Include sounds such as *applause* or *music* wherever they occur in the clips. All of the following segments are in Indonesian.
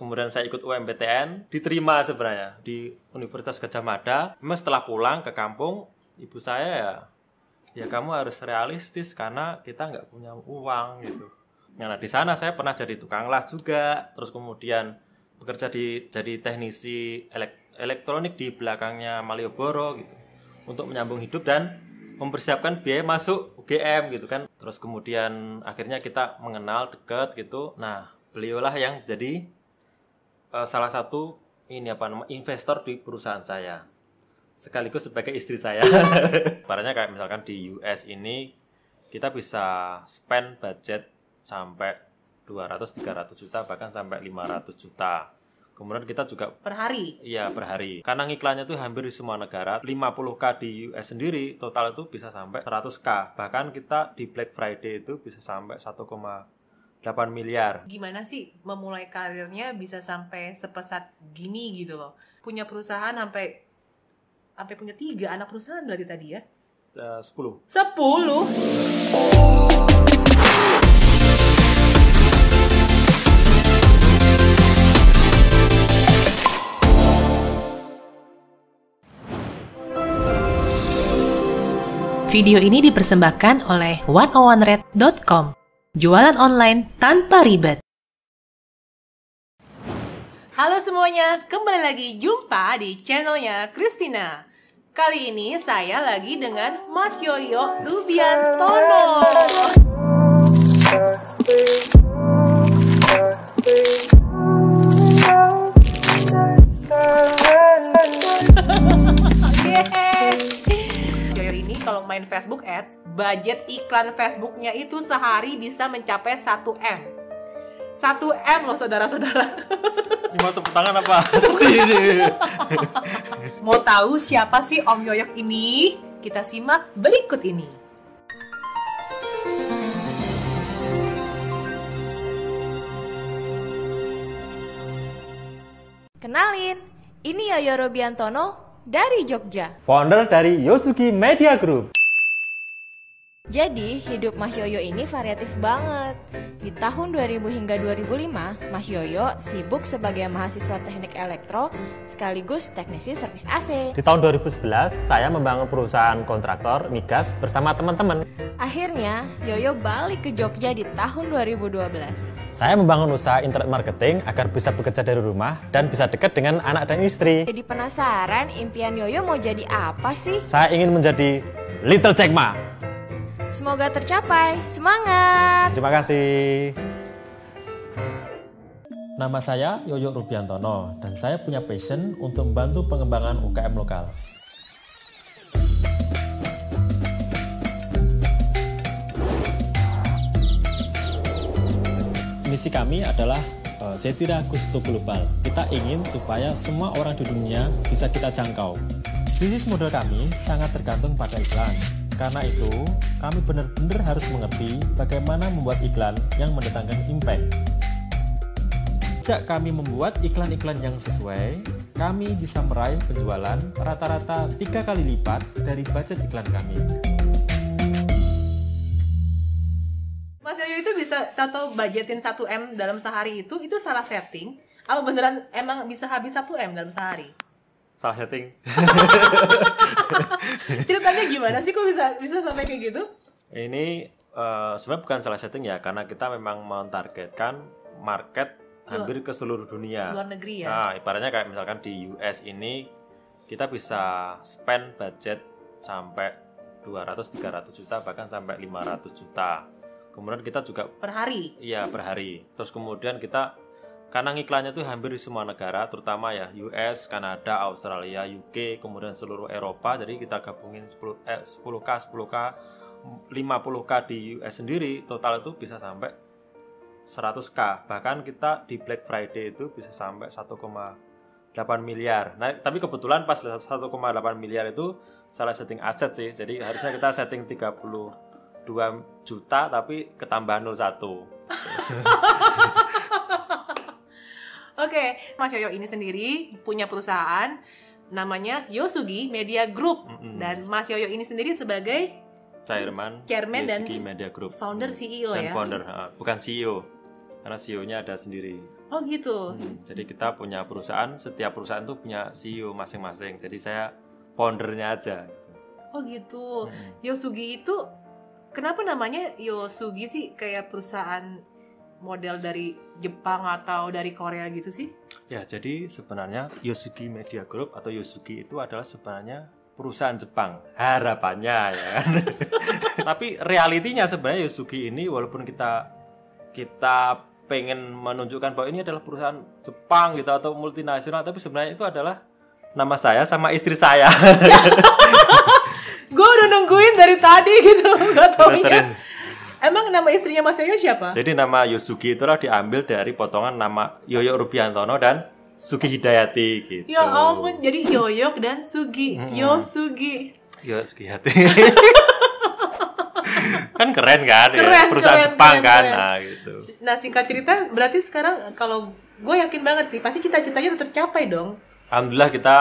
kemudian saya ikut UMPTN, diterima sebenarnya di Universitas Gajah Mada. Memang setelah pulang ke kampung, ibu saya ya, ya kamu harus realistis karena kita nggak punya uang gitu. Nah di sana saya pernah jadi tukang las juga, terus kemudian bekerja di jadi teknisi elek- elektronik di belakangnya Malioboro gitu untuk menyambung hidup dan mempersiapkan biaya masuk UGM gitu kan. Terus kemudian akhirnya kita mengenal deket gitu. Nah beliaulah yang jadi eh, salah satu ini apa nama investor di perusahaan saya sekaligus sebagai istri saya. *laughs* Ibaratnya kayak misalkan di US ini kita bisa spend budget sampai 200 300 juta bahkan sampai 500 juta. Kemudian kita juga Per hari. Iya per hari. Karena ngiklannya tuh hampir di semua negara. 50k di US sendiri total itu bisa sampai 100k. Bahkan kita di Black Friday itu bisa sampai 1,8 miliar. Gimana sih memulai karirnya bisa sampai sepesat gini gitu loh. Punya perusahaan sampai sampai punya tiga anak perusahaan berarti tadi ya. Eh, 10. Sepuluh. Video ini dipersembahkan oleh 101red.com. Jualan online tanpa ribet. Halo semuanya, kembali lagi jumpa di channelnya Christina. Kali ini saya lagi dengan Mas Yoyo Rubiantono. *laughs* Yeay. Kalau main Facebook Ads, budget iklan Facebooknya itu sehari bisa mencapai 1M. 1M loh saudara-saudara. Ini mau tepuk tangan apa? *laughs* Mau tahu siapa sih Om Yoyok ini? Kita simak berikut ini. Kenalin, ini Yoyo Robiantono dari Jogja. founder dari Yosugi Media Group. Jadi, hidup Mas Yoyo ini variatif banget. Di tahun 2000 hingga 2005, Mas Yoyo sibuk sebagai mahasiswa teknik elektro sekaligus teknisi servis AC. Di tahun 2011, saya membangun perusahaan kontraktor migas bersama teman-teman. Akhirnya, Yoyo balik ke Jogja di tahun 2012. Saya membangun usaha internet marketing agar bisa bekerja dari rumah dan bisa dekat dengan anak dan istri. Jadi penasaran impian Yoyo mau jadi apa sih? Saya ingin menjadi Little Jack Ma. Semoga tercapai. Semangat! Terima kasih. Nama saya Yoyo Rubiantono dan saya punya passion untuk membantu pengembangan UKM lokal. Misi kami adalah Zetira Gusto Global. Kita ingin supaya semua orang di dunia bisa kita jangkau. Bisnis model kami sangat tergantung pada iklan. Karena itu, kami benar-benar harus mengerti bagaimana membuat iklan yang mendatangkan impact. Sejak kami membuat iklan-iklan yang sesuai, kami bisa meraih penjualan rata-rata tiga kali lipat dari budget iklan kami. Mas Yoyo itu bisa tahu budgetin 1M dalam sehari itu, itu salah setting. Apa beneran emang bisa habis 1M dalam sehari? Salah setting. *laughs* Ceritanya gimana sih kok bisa bisa sampai kayak gitu? Ini eh, sebenarnya bukan salah setting ya karena kita memang mentargetkan market hampir ke seluruh dunia. Luar negeri ya. Nah, ibaratnya kayak misalkan di US ini kita bisa spend budget sampai 200 300 juta bahkan sampai 500 juta. Kemudian kita juga Per hari. iya per hari. Terus kemudian kita karena iklannya tuh hampir di semua negara, terutama ya US, Kanada, Australia, UK, kemudian seluruh Eropa. Jadi kita gabungin 10 eh, 10k, 10k, 50k di US sendiri, total itu bisa sampai 100k. Bahkan kita di Black Friday itu bisa sampai 1,8 miliar. Nah, tapi kebetulan pas 1,8 miliar itu salah setting aset sih. Jadi harusnya kita setting 32 juta tapi ketambahan 01. *laughs* Oke, Mas Yoyo ini sendiri punya perusahaan namanya Yosugi Media Group Mm-mm. dan Mas Yoyo ini sendiri sebagai Chairman, Chairman dan Media Group. founder Hmm. CEO dan ya. founder, bukan CEO. karena CEO-nya ada sendiri. Oh gitu. Hmm, jadi kita punya perusahaan, setiap perusahaan tuh punya CEO masing-masing. Jadi saya foundernya aja. Oh gitu. Hmm. Yosugi itu kenapa namanya Yosugi sih kayak perusahaan model dari Jepang atau dari Korea gitu sih? Ya, jadi sebenarnya Yosugi Media Group atau Yosugi itu adalah sebenarnya perusahaan Jepang. Harapannya ya kan. *laughs* Tapi realitinya sebenarnya Yosugi ini walaupun kita kita pengen menunjukkan bahwa ini adalah perusahaan Jepang gitu atau multinasional, tapi sebenarnya itu adalah nama saya sama istri saya. *laughs* Gue udah nungguin dari tadi gitu, *laughs* nggak tahu Udah ya. Emang nama istrinya Mas Yoyo siapa? Jadi nama Yosugi itulah diambil dari potongan nama Yoyo Rubiantono dan Sugi Hidayati gitu. Ya ampun, jadi Yoyok dan Sugi, Mm-mm. Yosugi. Yo Sugi Hati. *laughs* kan keren kan ya? Keren, perusahaan keren, Jepang keren, kan keren. nah gitu. Nah singkat cerita, berarti sekarang kalau gue yakin banget sih, pasti cita-citanya udah tercapai dong. Alhamdulillah kita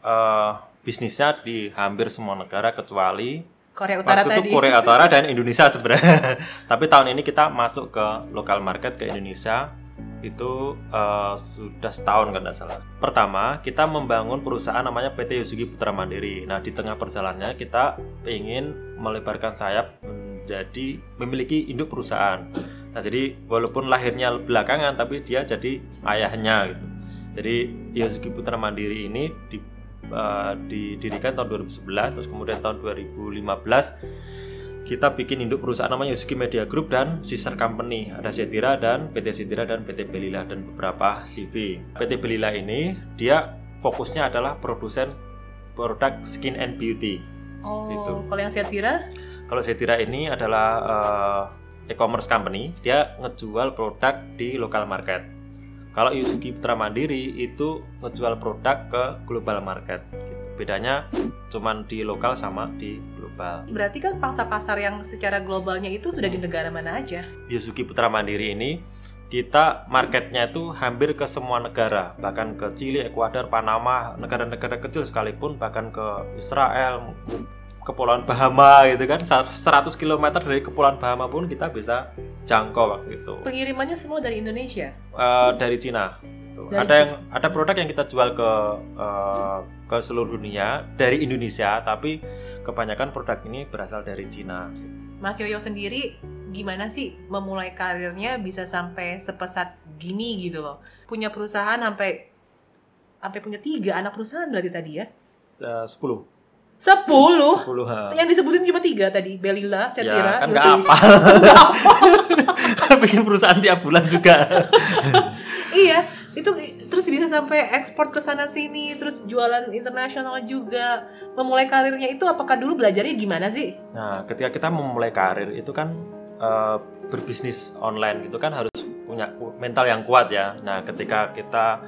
eh, bisnisnya di hampir semua negara kecuali Korea Utara waktu tadi. itu Korea Utara dan *laughs* Indonesia sebenarnya. *laughs* Tapi tahun ini kita masuk ke lokal market ke Indonesia itu eh, sudah setahun kan nggak salah. Pertama kita membangun perusahaan namanya PT Yosugi Putra Mandiri. Nah di tengah perjalanannya kita ingin melebarkan sayap menjadi memiliki induk perusahaan. Nah jadi walaupun lahirnya belakangan tapi dia jadi ayahnya gitu. Jadi Yosugi Putra Mandiri ini di uh, didirikan tahun 2011 terus kemudian tahun 2015 kita bikin induk perusahaan namanya Yosugi Media Group dan sister company ada Setira dan PT Setira dan PT Belila dan beberapa CV. PT Belila ini dia fokusnya adalah produsen produk skin and beauty. Oh, Gitu. kalau yang saya kira, Kalau Setira ini adalah uh, e-commerce company, dia ngejual produk di lokal market. Kalau Yusuki Putra Mandiri itu ngejual produk ke global market. Gitu. Bedanya cuman di lokal sama di global. berarti kan pangsa pasar yang secara globalnya itu sudah di negara mana aja? Yusuki Putra Mandiri ini kita marketnya itu hampir ke semua negara, bahkan ke Chili, Ekuador, Panama, negara-negara kecil sekalipun, bahkan ke Israel, Kepulauan Bahama gitu kan, 100 km dari Kepulauan Bahama pun kita bisa jangkau waktu itu. Pengirimannya semua dari Indonesia. Eh, dari Cina. Dari ada yang ada produk yang kita jual ke eh, ke seluruh dunia dari Indonesia, tapi kebanyakan produk ini berasal dari Cina. Mas Yoyo sendiri gimana sih memulai karirnya bisa sampai sepesat gini gitu loh? Punya perusahaan sampai sampai punya tiga anak perusahaan berarti tadi ya? 10 Sepuluh. 10 ha. Yang disebutin cuma tiga tadi, Belila, Setira, ya, kan Yosugi. apa. *laughs* *laughs* Bikin perusahaan tiap bulan juga. *laughs* iya, itu terus bisa sampai ekspor ke sana sini, terus jualan internasional juga. Memulai karirnya itu apakah dulu belajarnya gimana sih? Nah, ketika kita memulai karir itu kan eh, berbisnis online itu kan harus punya mental yang kuat ya. Nah, ketika kita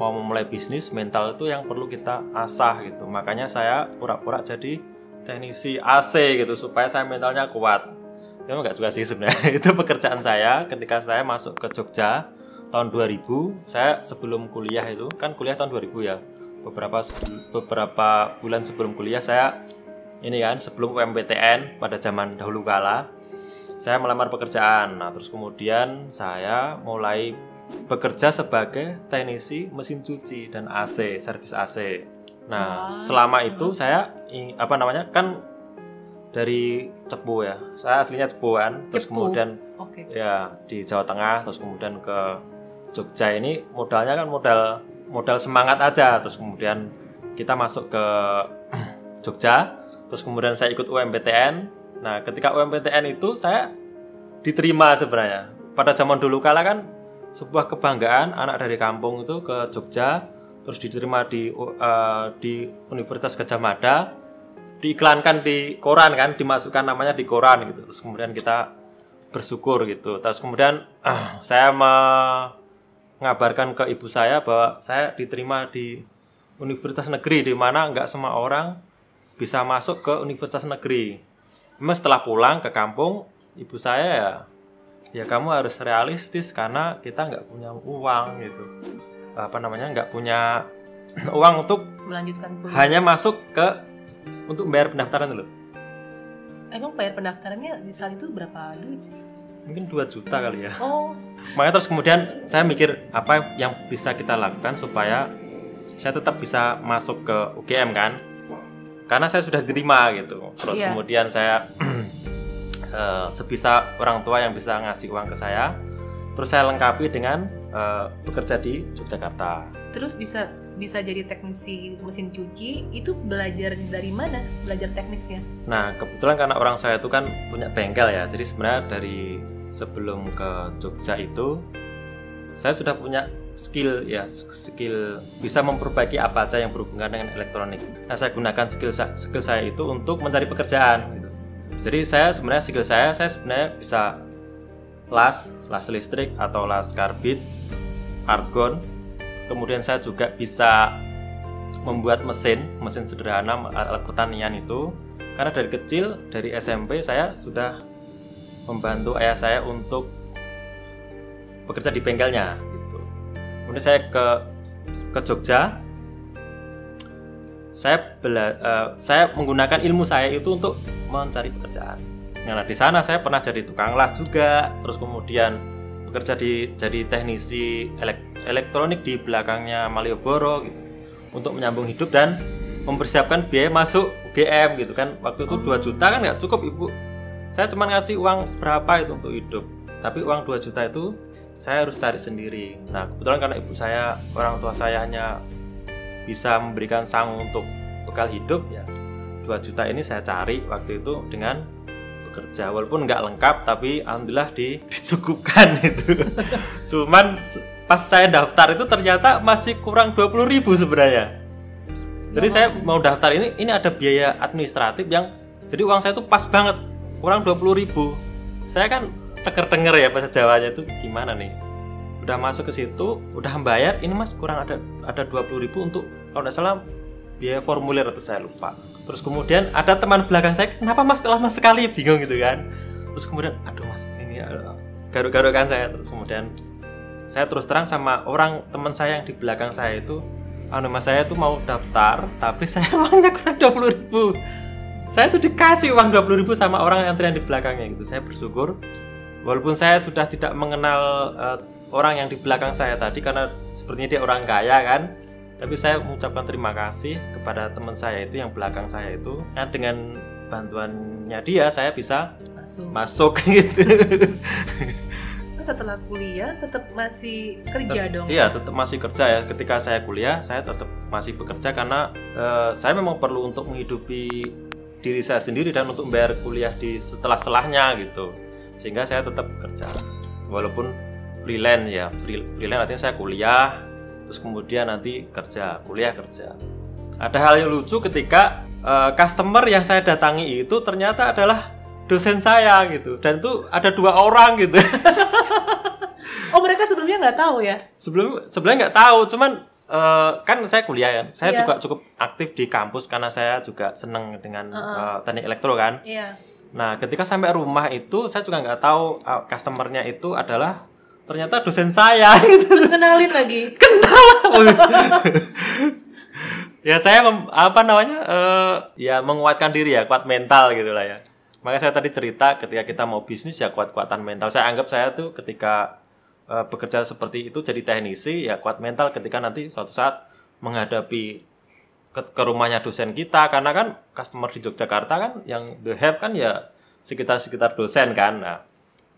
mau memulai bisnis, mental itu yang perlu kita asah gitu. Makanya saya pura-pura jadi teknisi AC gitu supaya saya mentalnya kuat. Ya enggak juga sih sebenarnya. *laughs* itu pekerjaan saya ketika saya masuk ke Jogja tahun 2000. Saya sebelum kuliah itu kan kuliah tahun 2000 ya. Beberapa beberapa bulan sebelum kuliah saya ini kan sebelum UMPTN pada zaman dahulu kala saya melamar pekerjaan. Nah, terus kemudian saya mulai bekerja sebagai teknisi mesin cuci dan AC, servis AC. Nah, Wah. selama itu saya apa namanya? kan dari Cepu ya. Saya aslinya Cepu kan. Terus Cepu. kemudian Oke. ya di Jawa Tengah terus kemudian ke Jogja ini modalnya kan modal modal semangat aja terus kemudian kita masuk ke *clears throat* Jogja terus kemudian saya ikut UMPTN nah ketika UMPTN itu saya diterima sebenarnya pada zaman dulu kala kan sebuah kebanggaan anak dari kampung itu ke Jogja terus diterima di eh, di Universitas Gajah Mada diiklankan di koran kan dimasukkan namanya di koran gitu. Terus kemudian kita bersyukur gitu. Terus kemudian ah, saya mengabarkan ke ibu saya bahwa saya diterima di universitas negeri di mana nggak semua orang bisa masuk ke universitas negeri. Memang setelah pulang ke kampung ibu saya ya ya kamu harus realistis karena kita nggak punya uang gitu. Apa namanya? Nggak punya *clears throat* uang untuk Melanjutkan kuliah. hanya masuk ke untuk bayar pendaftaran dulu. Emang bayar pendaftarannya di saat itu berapa duit sih? mungkin 2 juta kali ya. Oh, makanya terus kemudian saya mikir apa yang bisa kita lakukan supaya saya tetap bisa masuk ke UGM kan? Karena saya sudah diterima gitu. Terus Iya. kemudian saya *clears throat* eh, sebisa orang tua yang bisa ngasih uang ke saya terus saya lengkapi dengan eh, bekerja di Yogyakarta terus bisa bisa jadi teknisi mesin cuci itu belajar dari mana? Belajar tekniknya? Nah, kebetulan karena orang saya itu kan punya bengkel ya. Jadi sebenarnya dari sebelum ke Jogja itu saya sudah punya skill ya, skill bisa memperbaiki apa aja yang berhubungan dengan elektronik. Nah, saya gunakan skill skill saya itu untuk mencari pekerjaan gitu. Jadi saya sebenarnya skill saya saya sebenarnya bisa las, las listrik atau las karbit, argon. Kemudian saya juga bisa membuat mesin, mesin sederhana alat pertanian itu karena dari kecil dari SMP saya sudah membantu ayah saya untuk bekerja di bengkelnya gitu. Kemudian saya ke ke Jogja saya bela, eh, saya menggunakan ilmu saya itu untuk mencari pekerjaan. Nah, di sana saya pernah jadi tukang las juga, terus kemudian bekerja di jadi teknisi elek- elektronik di belakangnya Malioboro gitu untuk menyambung hidup dan mempersiapkan biaya masuk UGM gitu kan. Waktu itu 2 juta kan nggak cukup Ibu. Saya cuma ngasih uang berapa itu untuk hidup. Tapi uang 2 juta itu saya harus cari sendiri. Nah, kebetulan karena ibu saya, orang tua saya hanya bisa memberikan sang untuk bekal hidup ya. 2 juta ini saya cari waktu itu dengan bekerja. Walaupun nggak lengkap tapi alhamdulillah di, *laughs* dicukupkan itu. *laughs* Cuman pas saya daftar itu ternyata masih kurang 20.000 ribu sebenarnya. Jadi saya mau daftar ini ini ada biaya administratif yang jadi uang saya itu pas banget. Kurang 20.000 ribu. Saya kan teker-tenger ya bahasa Jawanya itu gimana nih udah masuk ke situ udah membayar ini mas kurang ada ada 20.000 ribu untuk kalau nggak salah biaya formulir atau saya lupa. Terus kemudian ada teman belakang saya kenapa mas lama sekali? Bingung gitu kan. Terus kemudian aduh mas ini uh, garuk-garukan saya. Terus kemudian saya terus terang sama orang teman saya yang di belakang saya itu anu mas saya tuh mau daftar tapi saya *laughs* uangnya kurang 20.000 ribu. Saya tuh dikasih uang 20.000 ribu sama orang antrian di belakangnya gitu. Saya bersyukur walaupun saya sudah tidak mengenal eh, orang yang di belakang saya tadi karena sepertinya dia orang kaya kan tapi saya mengucapkan terima kasih kepada teman saya itu yang belakang saya itu Nah, dengan bantuannya dia saya bisa Masuk. masuk *laughs* gitu setelah kuliah tetap masih kerja dong? Iya, tetap masih kerja ya. Ketika saya kuliah, saya tetap masih bekerja karena eh, saya memang perlu untuk menghidupi diri saya sendiri dan untuk membayar kuliah di setelah-setelahnya gitu. Sehingga saya tetap bekerja. Walaupun freelance ya, Free- freelance artinya saya kuliah, terus kemudian nanti kerja, kuliah kerja. Ada hal yang lucu ketika eh, customer yang saya datangi itu ternyata adalah dosen saya gitu dan itu ada dua orang gitu *laughs* Oh mereka sebelumnya nggak tahu ya? sebelum sebenarnya nggak tahu cuman eh, kan saya kuliah kan saya Iya. juga cukup aktif di kampus karena saya juga seneng dengan Uh-uh. eh, teknik elektro kan Iya. nah ketika sampai rumah itu saya juga nggak tahu eh, customernya itu adalah ternyata dosen saya. Gitu kenalin lagi. *laughs* ya saya mem- apa namanya eh, ya menguatkan diri ya kuat mental gitu lah ya. Makanya saya tadi cerita ketika kita mau bisnis ya kuat-kuatan mental. Saya anggap saya tuh ketika eh, bekerja seperti itu jadi teknisi ya kuat mental ketika nanti suatu saat menghadapi ke, ke rumahnya dosen kita. Karena kan customer di Yogyakarta kan yang the have kan ya sekitar-sekitar dosen kan. Nah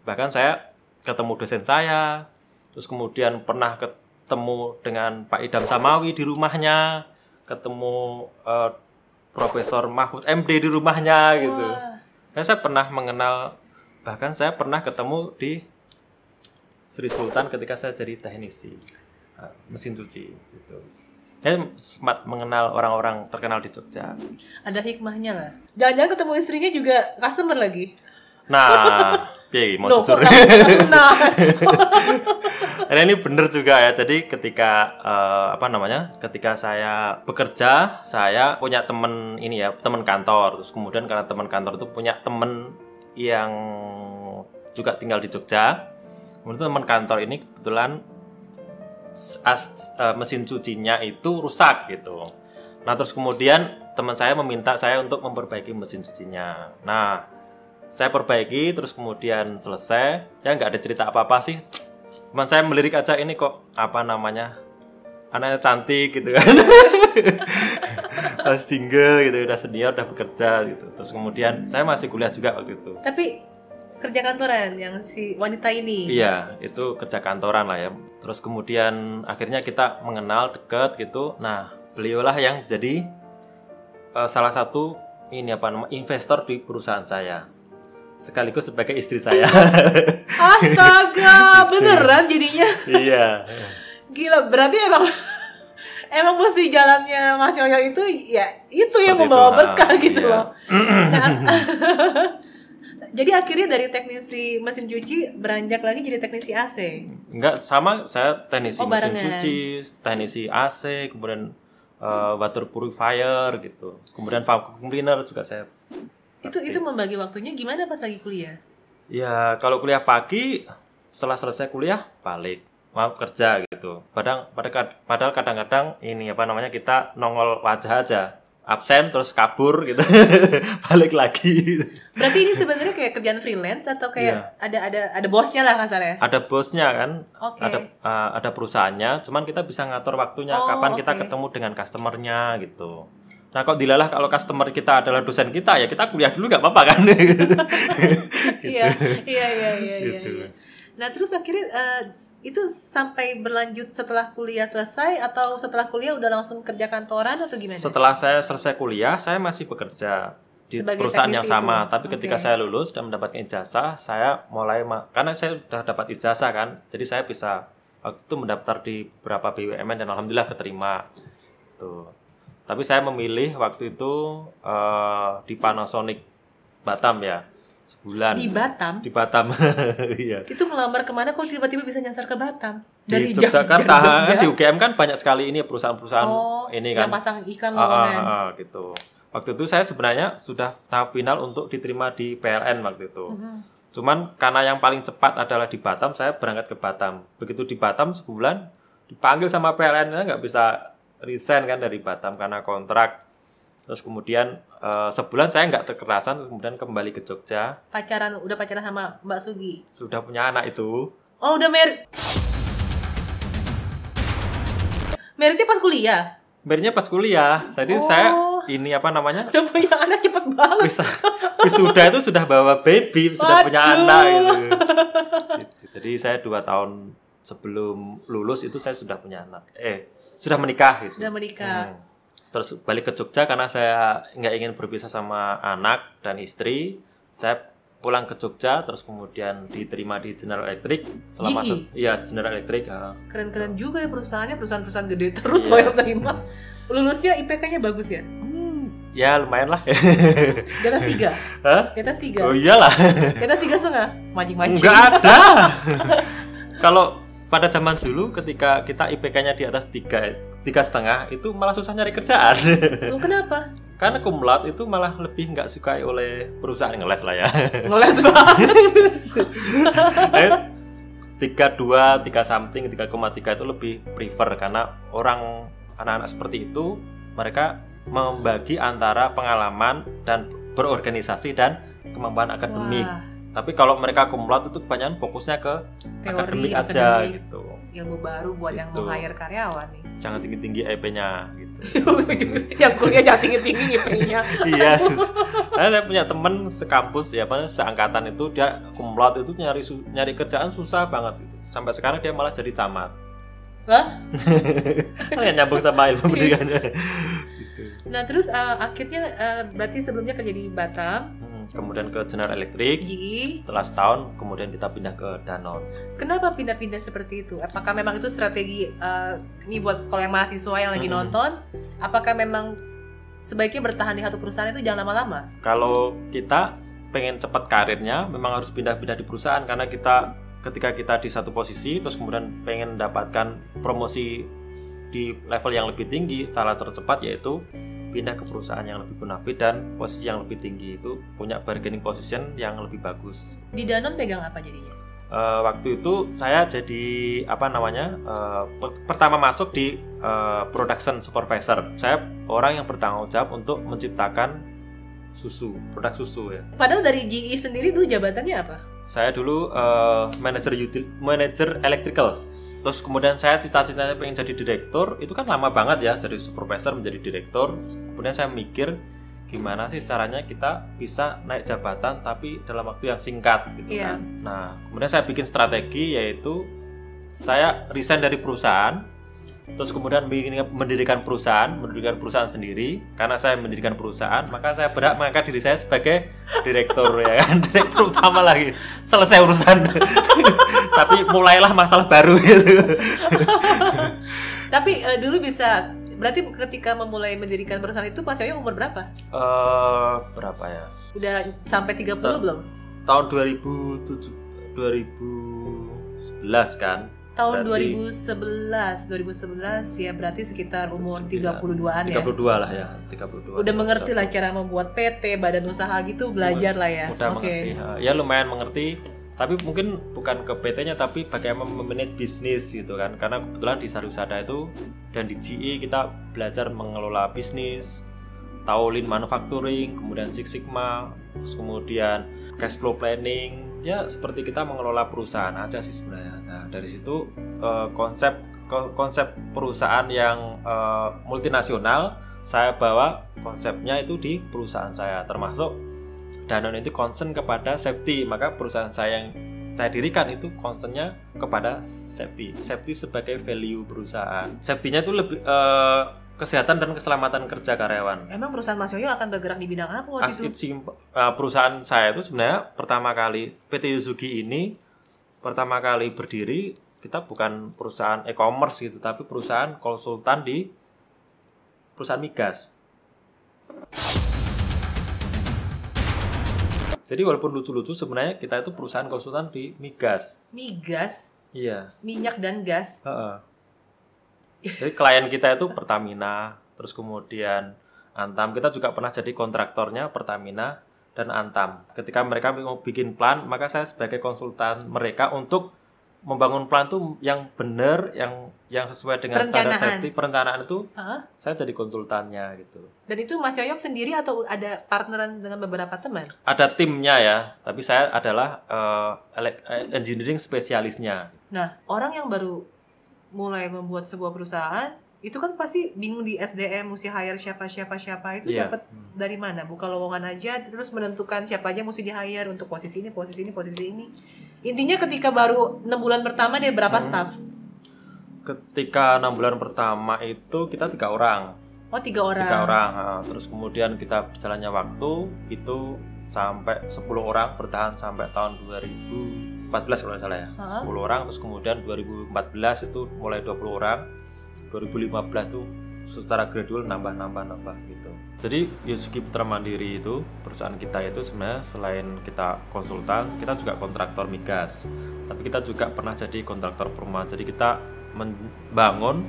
bahkan saya ketemu dosen saya terus kemudian pernah ketemu dengan Pak Idam Samawi di rumahnya ketemu eh, Profesor Mahfud MD di rumahnya gitu Wah. Nah, saya pernah mengenal bahkan saya pernah ketemu di Sri Sultan ketika saya jadi teknisi eh, mesin cuci gitu. Saya sempat mengenal orang-orang terkenal di Jogja. Ada hikmahnya lah. Jangan-jangan ketemu istrinya juga customer lagi. Nah, *laughs* piye mau jujur. Karena *laughs* ini bener juga ya. Jadi ketika eh, apa namanya? Ketika saya bekerja, saya punya temen ini ya, teman kantor. Terus kemudian karena teman kantor itu punya temen yang juga tinggal di Jogja. Kemudian teman kantor ini kebetulan as- eh, mesin cucinya itu rusak gitu. Nah terus kemudian teman saya meminta saya untuk memperbaiki mesin cucinya. Nah saya perbaiki terus kemudian selesai ya nggak ada cerita apa apa sih cuman saya melirik aja ini kok apa namanya anaknya cantik gitu kan single gitu udah senior udah bekerja gitu terus kemudian saya masih kuliah juga waktu itu Tapi kerja kantoran yang si wanita ini. Iya, itu kerja kantoran lah ya. Terus kemudian akhirnya kita mengenal deket gitu. Nah, beliaulah yang jadi eh, salah satu ini apa nama investor di perusahaan saya. Sekaligus sebagai istri saya. *laughs* Astaga, *laughs* beneran jadinya. iya. Gila, berarti emang *laughs* emang mesti jalannya Mas Yoyo itu ya itu yang membawa itu, berkah ah, gitu iya. loh. Nah, jadi akhirnya dari teknisi mesin cuci beranjak lagi jadi teknisi AC. Enggak sama saya teknisi Oh, mesin barengan. cuci, teknisi AC, kemudian eh, water purifier gitu. Kemudian vacuum cleaner juga saya. Itu itu membagi waktunya gimana pas lagi kuliah? Ya, kalau kuliah pagi setelah selesai kuliah balik mau kerja gitu. Padahal pada- padahal kadang-kadang ini apa namanya kita nongol wajah aja absen terus kabur gitu *laughs* balik lagi Berarti ini sebenarnya kayak kerjaan freelance atau kayak ada ada ada bosnya lah kasarnya. ada bosnya kan Oke. ada uh, ada perusahaannya cuman kita bisa ngatur waktunya Oh, kapan kita oke. ketemu dengan customernya gitu nah kok dilalah kalau customer kita adalah dosen kita ya kita kuliah dulu nggak apa-apa kan *laughs* Iya, iya, iya, iya, iya. Gitu. iya. Nah terus akhirnya eh, itu sampai berlanjut setelah kuliah selesai atau setelah kuliah udah langsung kerja kantoran atau gimana? setelah saya selesai kuliah saya masih bekerja di Sebagai perusahaan yang sama itu. tapi ketika Oke. saya lulus dan mendapatkan ijazah saya mulai ma- karena saya sudah dapat ijazah kan jadi saya bisa waktu itu mendaftar di beberapa BUMN dan alhamdulillah keterima tuh tapi saya memilih waktu itu eh, di Panasonic Batam ya sebulan Di Batam di Batam *laughs* iya itu ngelamar ke mana kok tiba-tiba bisa nyasar ke Batam? di Yogyakarta dari kan Jogja? di UGM kan banyak sekali ini perusahaan-perusahaan Oh, ini yang kan pasang iklan Ah, ah, ah, ah, gitu. Waktu itu saya sebenarnya sudah tahap final untuk diterima di PLN waktu itu. Mhm. Cuman karena yang paling cepat adalah di Batam, saya berangkat ke Batam. Begitu di Batam sebulan dipanggil sama PLN, nggak bisa resign kan dari Batam karena kontrak. Terus kemudian eh, sebulan saya nggak terkerasan, kemudian kembali ke Jogja. Pacaran udah pacaran sama Mbak Sugi. Sudah punya anak itu. Oh udah merit. Meritnya pas kuliah. Akhirnya pas kuliah, jadi Oh. saya ini apa namanya? Udah punya anak cepet banget. Wis- wisuda itu sudah bawa baby, sudah punya Waduh. anak gitu. Gitu. Jadi saya dua tahun sebelum lulus itu saya sudah punya anak. Eh, sudah menikah gitu. Sudah menikah. Hmm. Terus balik ke Jogja karena saya nggak ingin berpisah sama anak dan istri. Saya pulang ke Jogja terus kemudian diterima di General Electric selama se- iya General Electric ah. Keren-keren juga ya perusahaannya, perusahaan-perusahaan gede terus Iya. loh yang terima. Lulusnya IPK-nya bagus ya? ya lumayan lah *laughs* Di atas tiga? Hah? Di atas tiga? oh iyalah Di atas tiga setengah? Mancing-mancing. Enggak ada. *laughs* Kalau pada zaman dulu ketika kita IPK-nya di atas tiga tiga setengah itu malah susah nyari kerjaan. Loh, *laughs* kenapa? Karena kumlat itu malah lebih nggak sukai oleh perusahaan ngeles lah ya. *laughs* Ngeles banget. *laughs* Eh, tiga dua tiga something tiga koma tiga itu lebih prefer karena orang anak-anak seperti itu mereka membagi antara pengalaman dan berorganisasi dan kemampuan akademik. Wah, Tapi kalau mereka kumlat itu kebanyakan fokusnya ke teori, akademik aja akademik. gitu. Ilmu baru buat yang Gitu. mau hire karyawan nih. Jangan tinggi-tinggi IP-nya gitu. *laughs* yang kuliah jangan tinggi-tinggi IP-nya. *laughs* iya, Nah, saya punya temen sekampus ya, apa seangkatan itu dia kumlot itu nyari nyari kerjaan susah banget gitu. Sampai sekarang dia malah jadi camat. Lah? *laughs* Nggak nyambung sama ilmu pendidikannya. gitu. Nah terus uh, akhirnya uh, berarti sebelumnya kerja di Batam, Kemudian ke General Electric. GE. Setelah setahun, kemudian kita pindah ke Danone. Kenapa pindah-pindah seperti itu? Apakah memang itu strategi uh, ini buat kalau yang mahasiswa yang lagi Mm-mm. nonton? Apakah memang sebaiknya bertahan di satu perusahaan itu jangan lama-lama? Kalau kita pengen cepat karirnya, memang harus pindah-pindah di perusahaan karena kita ketika kita di satu posisi, terus kemudian pengen mendapatkan promosi di level yang lebih tinggi, cara tercepat yaitu pindah ke perusahaan yang lebih bonafit dan posisi yang lebih tinggi itu punya bargaining position yang lebih bagus. Di Danone pegang apa jadinya? Eh, waktu itu saya jadi apa namanya eh, per- pertama masuk di eh, production supervisor. Saya orang yang bertanggung jawab untuk menciptakan susu, produk susu ya. Padahal dari GE sendiri dulu jabatannya apa? Saya dulu eh, manajer util, manajer electrical. Terus kemudian saya cita-citanya pengen jadi direktur, itu kan lama banget ya dari supervisor menjadi direktur. Kemudian saya mikir gimana sih caranya kita bisa naik jabatan tapi dalam waktu yang singkat gitu Iya. kan. Nah, kemudian saya bikin strategi yaitu saya resign dari perusahaan terus kemudian mendirikan perusahaan, mendirikan perusahaan sendiri. Karena saya mendirikan perusahaan, maka saya berhak mengangkat diri saya sebagai direktur ya kan, *laughs* direktur utama lagi. Selesai urusan. *laughs* Tapi mulailah masalah baru *laughs* gitu. Tapi eh, dulu bisa berarti ketika memulai mendirikan perusahaan itu Mas Yoyo umur berapa? Eh, berapa ya? Udah sampai 30 Ta- belum? Tahun 2007 2011 kan? Tahun berarti- 2011, 2011 ya berarti sekitar umur Sembilan. 32-an ya. 32 lah ya, 32. Udah mengerti lah cara membuat PT, badan usaha gitu belajar lah ya. Udah Oke. mengerti. Ya lumayan mengerti. Tapi mungkin bukan ke PT-nya tapi bagaimana memanage bisnis gitu kan. Karena kebetulan di Sarusada itu dan di GE kita belajar mengelola bisnis, tahu lean manufacturing, kemudian Six Sigma, terus kemudian cash flow planning. Ya seperti kita mengelola perusahaan aja sih sebenarnya. Nah, dari situ eh, konsep ko- konsep perusahaan yang eh, multinasional saya bawa konsepnya itu di perusahaan saya. Termasuk Danone itu concern kepada safety. Maka perusahaan saya yang saya dirikan itu concernnya kepada safety. Safety sebagai value perusahaan. Safety-nya itu lebih eh, kesehatan dan keselamatan kerja karyawan Emang perusahaan Mas Yoyo akan bergerak di bidang apa waktu As itu? it simple, eh, perusahaan saya itu sebenarnya pertama kali PT Yuzuki ini pertama kali berdiri kita bukan perusahaan e-commerce gitu tapi perusahaan konsultan di perusahaan migas. Jadi walaupun lucu-lucu sebenarnya kita itu perusahaan konsultan di migas. Migas, Iya. minyak dan gas. Heeh. Jadi klien kita itu Pertamina, terus kemudian Antam. Kita juga pernah jadi kontraktornya Pertamina dan Antam. Ketika mereka mau bikin plan, maka saya sebagai konsultan mereka untuk membangun plan itu yang benar, yang yang sesuai dengan standar safety, perencanaan itu Hah? saya jadi konsultannya gitu. Dan itu Mas Yoyo sendiri atau ada partneran dengan beberapa teman? Ada timnya ya, tapi saya adalah eh, engineering spesialisnya. Nah, orang yang baru mulai membuat sebuah perusahaan itu kan pasti bingung di SDM mesti hire siapa siapa siapa itu Iya. dapat dari mana buka lowongan aja terus menentukan siapa aja mesti di hire untuk posisi ini posisi ini posisi ini intinya ketika baru enam bulan pertama dia berapa Hmm. staff Ketika enam bulan pertama itu kita tiga orang. oh tiga orang tiga orang terus kemudian kita berjalannya waktu itu sampai 10 orang bertahan sampai tahun 2014 kalau nggak salah ya. Ha. 10 orang terus kemudian 2014 itu mulai 20 orang 2015 itu secara gradual nambah nambah nambah gitu. Jadi Yusuki Putra Mandiri itu perusahaan kita itu sebenarnya selain kita konsultan kita juga kontraktor migas. Tapi kita juga pernah jadi kontraktor perumahan. Jadi kita membangun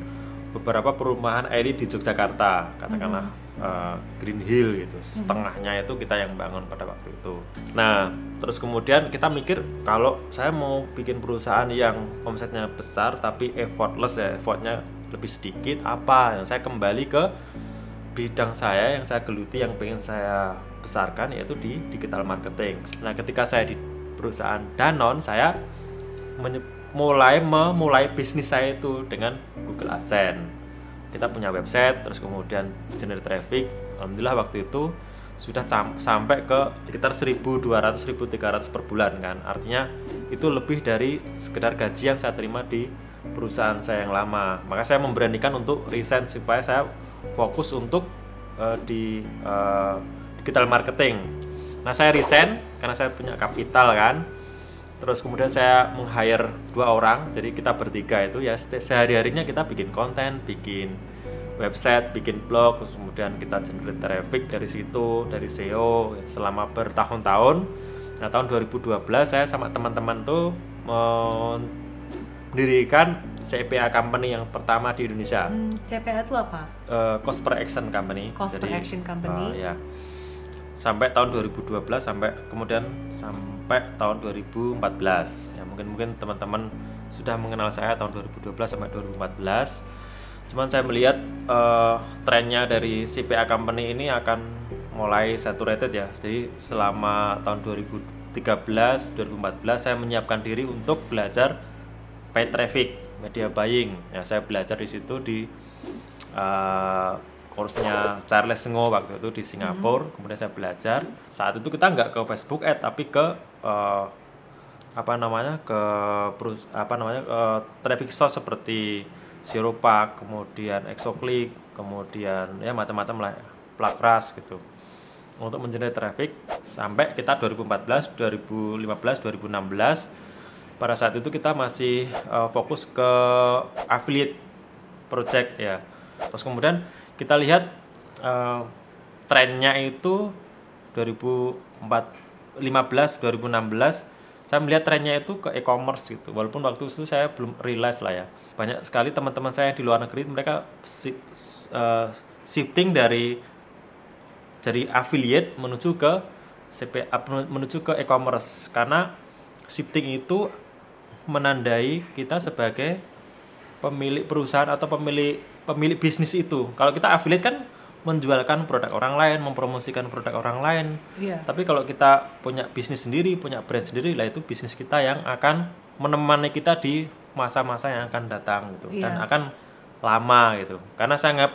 beberapa perumahan elit di Yogyakarta katakanlah eh, Green Hill gitu. Setengahnya itu kita yang bangun pada waktu itu. Nah terus kemudian kita mikir kalau saya mau bikin perusahaan yang omsetnya besar tapi effortless ya effortnya lebih sedikit apa? Yang saya kembali ke bidang saya yang saya geluti yang pengen saya besarkan yaitu di digital marketing. Nah ketika saya di perusahaan Danon saya mulai memulai bisnis saya itu dengan Google AdSense kita punya website terus kemudian generate traffic. Alhamdulillah waktu itu sudah sam- sampai ke sekitar 1200 1300 per bulan kan. Artinya itu lebih dari sekedar gaji yang saya terima di perusahaan saya yang lama. Maka saya memberanikan untuk resign supaya saya fokus untuk eh, di eh, digital marketing. Nah saya resign karena saya punya kapital kan Terus kemudian saya meng-hire dua orang, jadi kita bertiga itu ya sehari-harinya kita bikin konten, bikin website, bikin blog, terus kemudian kita generate traffic dari situ, dari SEO selama bertahun-tahun. Nah tahun 2012 saya sama teman-teman tuh mendirikan CPA company yang pertama di Indonesia, Hmm, CPA itu apa eh, Cost per Action Company. Cost per Action Company. eh, ya sampai tahun 2012 sampai kemudian sampai tahun 2014 ya mungkin mungkin teman-teman sudah mengenal saya tahun 2012 sampai 2014 cuman saya melihat eh, trennya dari CPA company ini akan mulai saturated ya. Jadi selama tahun 2013, 2014 saya menyiapkan diri untuk belajar paid traffic, media buying. Ya, saya belajar di situ di uh, course-nya Charles Ngo waktu itu di Singapura. Kemudian saya belajar. Saat itu kita nggak ke Facebook Ad tapi ke uh, apa namanya ke perus- apa namanya uh, traffic source seperti Siropak, kemudian Exoclick, kemudian ya macam-macam lah, Plakras gitu untuk mengenerate traffic sampai kita 2014, 2015, 2016 pada saat itu kita masih uh, fokus ke affiliate project ya. Terus kemudian kita lihat uh, trennya itu 2015, 2016 saya melihat trennya itu ke e-commerce gitu. Walaupun waktu itu saya belum realize lah ya. Banyak sekali teman-teman saya di luar negeri mereka uh, shifting dari dari affiliate menuju ke CP, apa, menuju ke e-commerce karena shifting itu menandai kita sebagai pemilik perusahaan atau pemilik pemilik bisnis itu. Kalau kita affiliate kan menjualkan produk orang lain, mempromosikan produk orang lain. Iya. Tapi kalau kita punya bisnis sendiri, punya brand sendiri, lah itu bisnis kita yang akan menemani kita di masa-masa yang akan datang gitu dan Iya. akan lama gitu. Karena saya anggap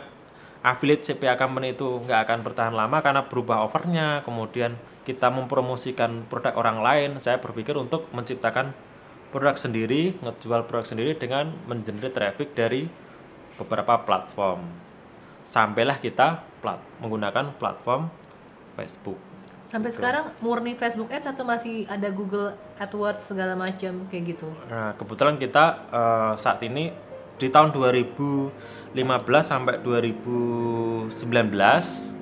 affiliate CPA company itu nggak akan bertahan lama karena berubah offernya, kemudian kita mempromosikan produk orang lain. Saya berpikir untuk menciptakan produk sendiri, ngejual produk sendiri dengan mengenerate traffic dari beberapa platform. Sampailah kita plat menggunakan platform Facebook. Sampai Gitu. sekarang murni Facebook Ads atau masih ada Google AdWords segala macam kayak gitu? Nah, kebetulan kita eh, saat ini di tahun 2015 sampai 2019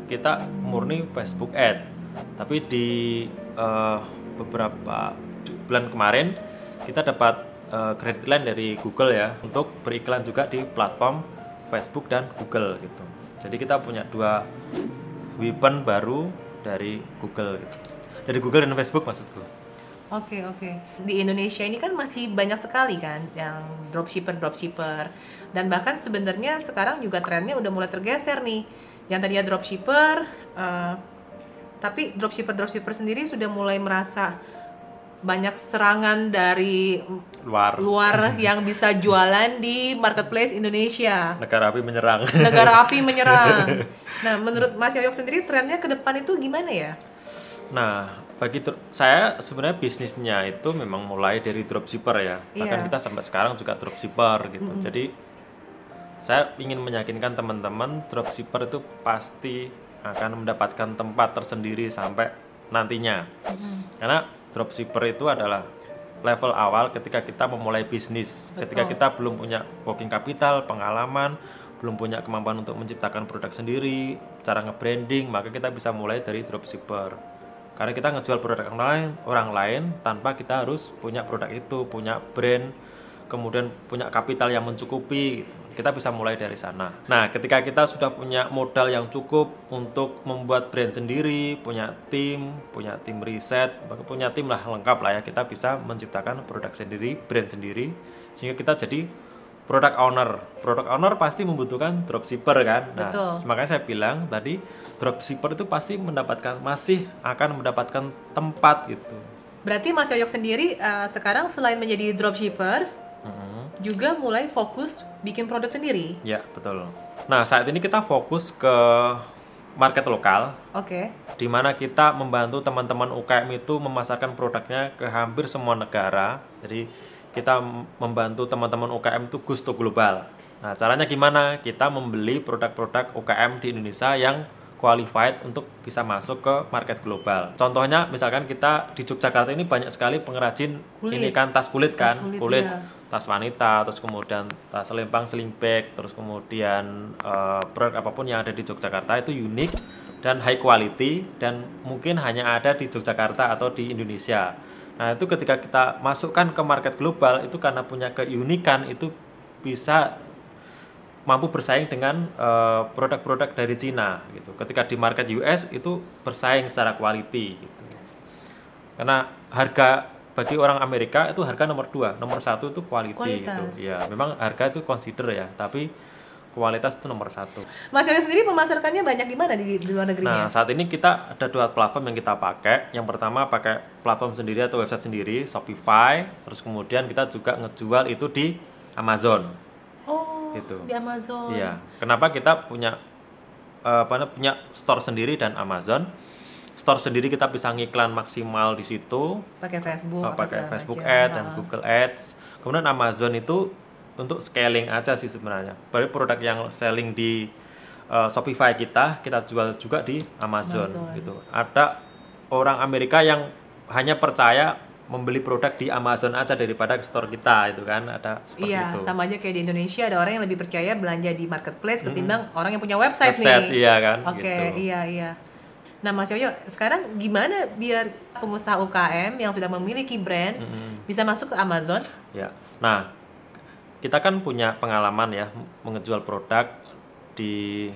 kita murni Facebook Ad. Tapi di eh, beberapa bulan kemarin kita dapat eh, credit line dari Google ya untuk beriklan juga di platform Facebook dan Google gitu. Jadi kita punya dua weapon baru dari Google gitu. Dari Google dan Facebook maksudku. Oke oke. Di Indonesia ini kan masih banyak sekali kan yang dropshipper dropshipper dan bahkan sebenarnya sekarang juga trennya udah mulai tergeser nih. Yang tadinya dropshipper, eh, tapi dropshipper dropshipper sendiri sudah mulai merasa banyak serangan dari Luar luar yang bisa jualan di marketplace Indonesia. negara api menyerang. Negara api menyerang. *laughs* Nah, menurut Mas Yoyok sendiri trennya ke depan itu gimana ya? Nah, bagi saya sebenarnya bisnisnya itu memang mulai dari dropshipper ya. Bahkan Iya. kita sampai sekarang juga dropshipper gitu. Jadi saya ingin meyakinkan teman-teman dropshipper itu pasti akan mendapatkan tempat tersendiri sampai nantinya. Karena dropshipper itu adalah level awal ketika kita memulai bisnis. Ketika Betul. kita belum punya working capital, pengalaman, belum punya kemampuan untuk menciptakan produk sendiri, cara nge-branding, maka kita bisa mulai dari dropshipper. Karena kita ngejual produk orang lain, orang lain tanpa kita harus punya produk itu, punya brand, kemudian punya kapital yang mencukupi. gitu. Kita bisa mulai dari sana. Nah, ketika kita sudah punya modal yang cukup untuk membuat brand sendiri, punya tim, punya tim riset, punya tim lah lengkap lah ya, kita bisa menciptakan produk sendiri, brand sendiri, sehingga kita jadi product owner. Product owner pasti membutuhkan dropshipper kan. Nah, Betul. makanya saya bilang tadi dropshipper itu pasti mendapatkan masih akan mendapatkan tempat gitu. Berarti Mas Yoyok sendiri eh, sekarang selain menjadi dropshipper Mhm. juga mulai fokus bikin produk sendiri. Ya, betul. Nah, saat ini kita fokus ke market lokal Oke. di mana kita membantu teman-teman UKM itu memasarkan produknya ke hampir semua negara. Jadi kita membantu teman-teman UKM itu goes to global. Nah, caranya gimana? Kita membeli produk-produk UKM di Indonesia yang qualified untuk bisa masuk ke market global. Contohnya misalkan kita di Yogyakarta ini banyak sekali pengrajin Kulit. ini kan tas kulit Tas kan, kulit, kulit, iya. Tas wanita, terus kemudian tas selempang, sling bag, terus kemudian eh, produk apa pun yang ada di Yogyakarta itu unik dan high quality dan mungkin hanya ada di Yogyakarta atau di Indonesia. Nah, itu ketika kita masukkan ke market global itu karena punya keunikan itu bisa mampu bersaing dengan eh, produk-produk dari Cina gitu. Ketika di market US itu bersaing secara quality gitu. Karena harga bagi orang Amerika itu harga nomor dua, nomor satu itu quality Kualitas. gitu. Ya, memang harga itu consider ya, tapi kualitas itu nomor satu. Mas Yoyo sendiri memasarkannya banyak di mana di, di luar Nah, negerinya? saat ini kita ada dua platform yang kita pakai. Yang pertama pakai platform sendiri atau website sendiri, Shopify. Terus kemudian kita juga ngejual itu di Amazon. oh, gitu. di Amazon. Iya. Kenapa kita punya eh, apa namanya, punya store sendiri dan Amazon? Store sendiri kita bisa ngiklan maksimal di situ, Pakai Facebook, apa pakai Facebook macam. Ads dan Ah. Google Ads. Kemudian Amazon itu untuk scaling aja sih sebenarnya. Baru produk yang selling di eh, Shopify kita kita jual juga di Amazon, Amazon. gitu. Ada orang Amerika yang hanya percaya membeli produk di Amazon aja daripada ke store kita itu kan ada seperti Iya, itu. sama aja kayak di Indonesia ada orang yang lebih percaya belanja di marketplace ketimbang orang yang punya website, Website, nih. iya kan, Oke, gitu. iya iya. Nah, Mas Yoyo, sekarang gimana biar pengusaha UKM yang sudah memiliki brand Mm-mm. bisa masuk ke Amazon? Ya. Nah, kita kan punya pengalaman ya mengejual produk di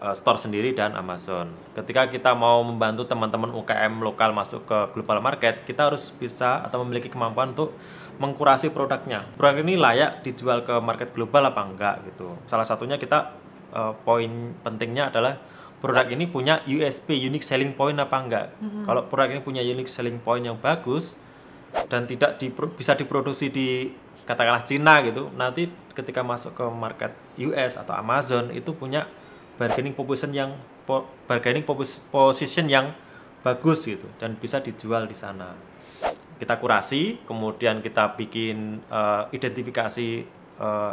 uh, store sendiri dan Amazon. Ketika kita mau membantu teman-teman UKM lokal masuk ke global market, kita harus bisa atau memiliki kemampuan untuk mengkurasi produknya. Produk ini layak dijual ke market global apa enggak gitu. Salah satunya kita uh, poin pentingnya adalah produk ini punya USP unique selling point apa enggak. Kalau produk ini punya unique selling point yang bagus, dan tidak dipro- bisa diproduksi di katakanlah Cina gitu nanti ketika masuk ke market US atau Amazon itu punya bargaining position yang po- bargaining position yang bagus gitu dan bisa dijual di sana kita kurasi kemudian kita bikin eh, identifikasi eh,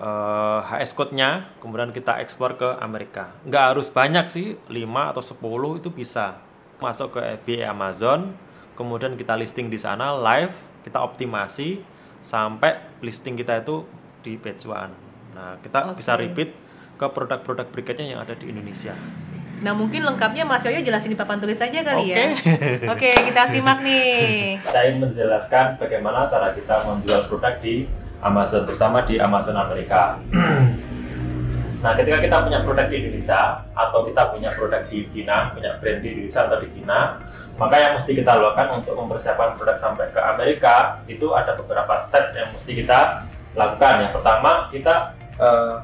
eh, HS code-nya kemudian kita ekspor ke Amerika nggak harus banyak sih 5 atau 10 itu bisa masuk ke FBA Amazon kemudian kita listing di sana live kita optimasi sampai listing kita itu di page one nah kita Oke. bisa repeat ke produk-produk berikutnya yang ada di Indonesia Nah, mungkin lengkapnya Mas Yoyo jelasin di papan tulis saja kali ya. Oke. *laughs* Oke, kita simak nih. saya ingin menjelaskan bagaimana cara kita menjual produk di Amazon, terutama di Amazon Amerika. *clears throat* nah, ketika kita punya produk di Indonesia atau kita punya produk di Cina, punya brand di Indonesia atau di Cina, maka yang mesti kita lakukan untuk mempersiapkan produk sampai ke Amerika itu ada beberapa step yang mesti kita lakukan. Yang pertama, kita eh,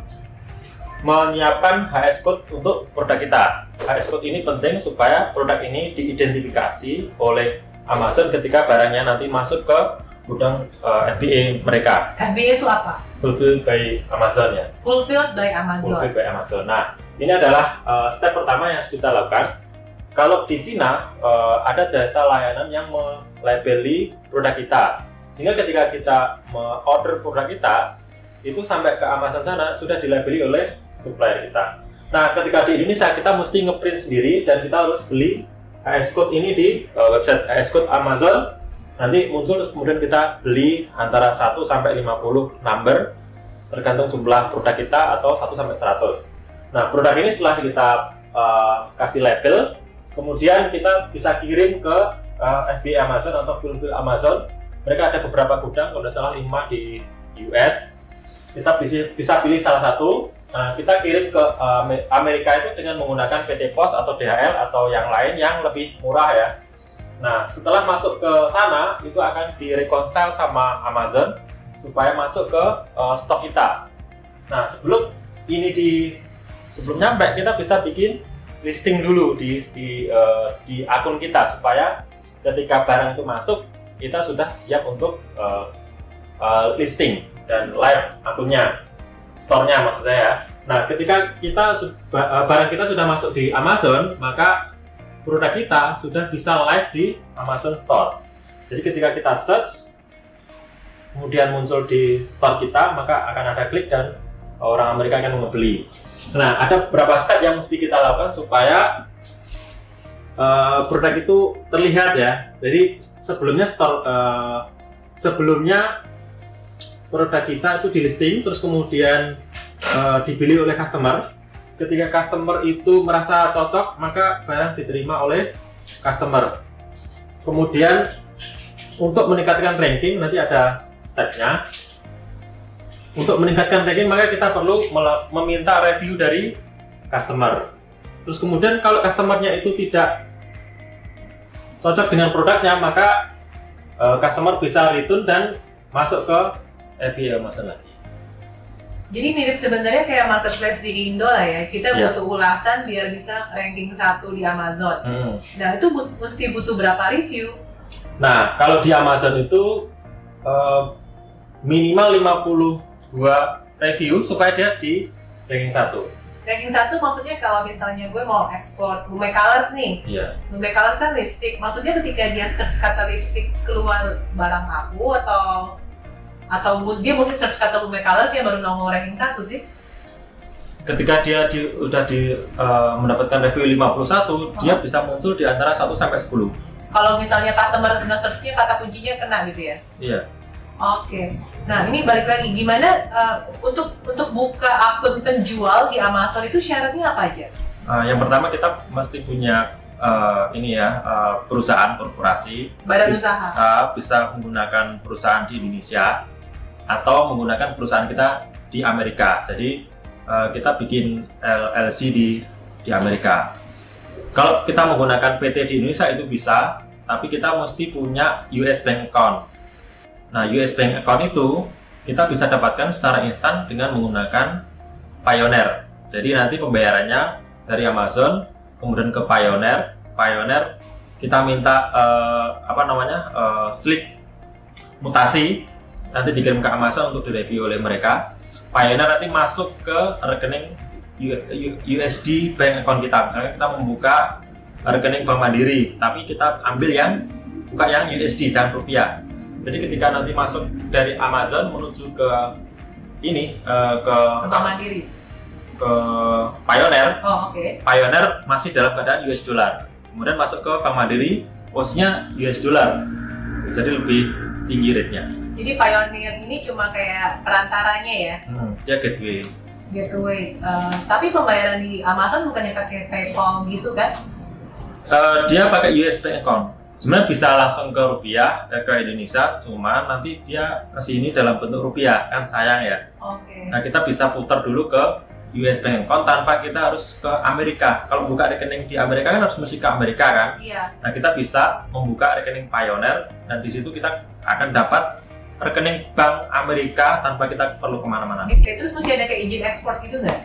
menyiapkan HS code untuk produk kita. HS code ini penting supaya produk ini diidentifikasi oleh Amazon ketika barangnya nanti masuk ke gudang eh, FBA mereka. FBA itu apa? Fulfilled by Amazon ya. Fulfilled by Amazon. Fulfilled by Amazon. Nah, ini adalah eh, step pertama yang harus kita lakukan. Kalau di Cina eh, ada jasa layanan yang melabeli produk kita. Sehingga ketika kita order produk kita, itu sampai ke Amazon sana sudah dilabeli oleh supplier kita. Nah, ketika di Indonesia kita mesti ngeprint sendiri dan kita harus beli HS code ini di uh, website HS code Amazon. Nanti muncul terus kemudian kita beli antara 1 sampai 50 number tergantung jumlah produk kita atau 1 sampai 100. Nah, produk ini setelah kita uh, kasih label, kemudian kita bisa kirim ke uh, FBA Amazon atau fulfill Amazon. Mereka ada beberapa gudang, kalau tidak salah 5 di US. Kita bisa, bisa pilih salah satu. Nah, kita kirim ke uh, Amerika itu dengan menggunakan PT Pos atau DHL atau yang lain yang lebih murah ya. Nah, setelah masuk ke sana, itu akan direconcile sama Amazon supaya masuk ke uh, stok kita. Nah, sebelum ini di sebelum nyampe kita bisa bikin listing dulu di di, uh, di akun kita supaya ketika barang itu masuk kita sudah siap untuk uh, uh, listing dan live akunnya, store-nya maksud saya. Nah, ketika kita barang kita sudah masuk di Amazon, maka produk kita sudah bisa live di Amazon Store. Jadi ketika kita search, kemudian muncul di store kita, maka akan ada klik dan orang Amerika akan membeli. Nah, ada beberapa step yang mesti kita lakukan supaya uh, produk itu terlihat ya. Jadi sebelumnya store, uh, sebelumnya produk kita itu di listing, terus kemudian uh, dibeli oleh customer. Ketika customer itu merasa cocok, maka barang diterima oleh customer. Kemudian untuk meningkatkan ranking nanti ada stepnya. Untuk meningkatkan ranking maka kita perlu meminta review dari customer. Terus kemudian kalau customernya itu tidak cocok dengan produknya maka eh, customer bisa return dan masuk ke FBA Amazon lagi. Jadi mirip sebenarnya kayak marketplace di Indo lah ya. Kita Iya. butuh ulasan biar bisa ranking satu di Amazon. Hmm. Nah itu mesti butuh berapa review? Nah, kalau di Amazon itu eh, minimal 52 review supaya dia di ranking satu. Ranking satu maksudnya kalau misalnya gue mau ekspor Lume Colors nih. Iya. Lume Colors kan lipstick. Maksudnya ketika dia search kata lipstick keluar barang aku atau atau dia mesti search kata Lume Colors ya baru nongol ranking satu sih. Ketika dia di, udah di eh, mendapatkan review 51, dia bisa muncul di antara 1 sampai 10. Kalau misalnya customer nge-searchnya kata kuncinya kena gitu ya. Iya. Oke. Nah, ini balik lagi gimana uh, untuk untuk buka akun penjual di Amazon itu syaratnya apa aja? Eh, yang pertama kita mesti punya eh, ini ya eh, perusahaan korporasi Badan bisa, usaha. eh, bisa menggunakan perusahaan di Indonesia atau menggunakan perusahaan kita di Amerika. Jadi eh, kita bikin LLC di di Amerika. Kalau kita menggunakan PT di Indonesia itu bisa, tapi kita mesti punya US Bank Account. Nah, US Bank Account itu kita bisa dapatkan secara instan dengan menggunakan Pioneer. Jadi nanti pembayarannya dari Amazon kemudian ke Pioneer. Pioneer kita minta eh, apa namanya eh, slip mutasi nanti dikirim ke Amazon untuk direview oleh mereka. Pioneer nanti masuk ke rekening USD bank account kita. Misalnya kita membuka rekening Bank Mandiri, tapi kita ambil yang buka yang USD jangan rupiah. Jadi ketika nanti masuk dari Amazon menuju ke ini eh, ke Bank Mandiri. ke Pioneer, Oh, oke. Pioneer masih dalam keadaan US dollar. Kemudian masuk ke Bank Mandiri, posnya US dollar. Jadi lebih tinggi rate-nya. Jadi Pioneer ini cuma kayak perantaranya ya, Hmm, dia gateway. gateway. Uh, tapi pembayaran di Amazon bukannya pakai PayPal gitu kan? Eh, dia pakai US Bank account. Sebenarnya bisa langsung ke rupiah eh, ke Indonesia, cuma nanti dia ke sini dalam bentuk rupiah kan sayang ya. Oke. Nah kita bisa putar dulu ke US Bank account tanpa kita harus ke Amerika. Kalau buka rekening di Amerika kan harus mesti ke Amerika kan. Iya. Nah kita bisa membuka rekening Pioneer dan di situ kita akan dapat rekening bank Amerika tanpa kita perlu ke mana-mana. Oke, Terus mesti ada kayak izin ekspor gitu nggak?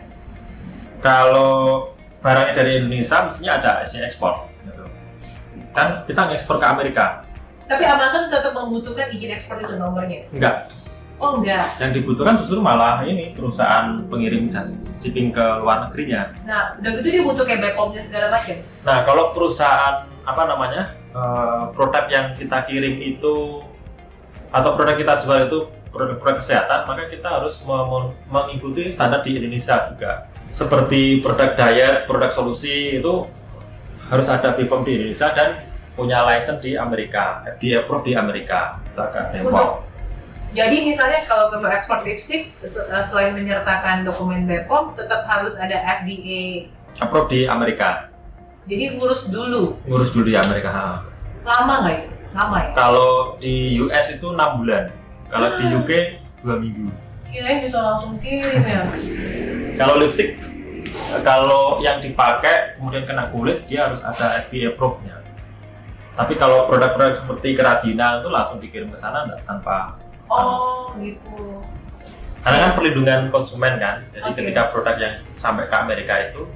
Kalau barangnya dari Indonesia mestinya ada izin ekspor. Gitu. Kan kita ngekspor ke Amerika. Tapi Amazon tetap membutuhkan izin ekspor itu nomornya. Enggak. Oh enggak. Yang dibutuhkan justru malah ini perusahaan pengirim jasa shipping ke luar negerinya. Nah, udah gitu dia butuh kayak BPOM-nya segala macam. Nah, kalau perusahaan apa namanya eh, produk yang kita kirim itu atau produk kita jual itu produk-produk kesehatan, maka kita harus mengikuti standar di Indonesia juga. Seperti produk diet, produk solusi itu harus ada BPOM di Indonesia dan punya license di Amerika, FDA approved di Amerika. Untuk. Jadi misalnya kalau mau ekspor lipstick eh, selain menyertakan dokumen BPOM tetap harus ada FDA. Approved di Amerika. Jadi ngurus dulu. Ngurus dulu di Amerika. ha. Lama nggak itu? Lama ya? Kalau di US itu 6 bulan. Kalau di UK 2 minggu. Kirain bisa langsung kirim ya. Kalau lipstick, kalau yang dipakai kemudian kena kulit, dia harus ada FDA approved-nya. Tapi kalau produk-produk seperti kerajinan itu langsung dikirim ke sana nggak tanpa Oh gitu. karena kan perlindungan konsumen kan. Jadi Oke. ketika produk yang sampai ke Amerika itu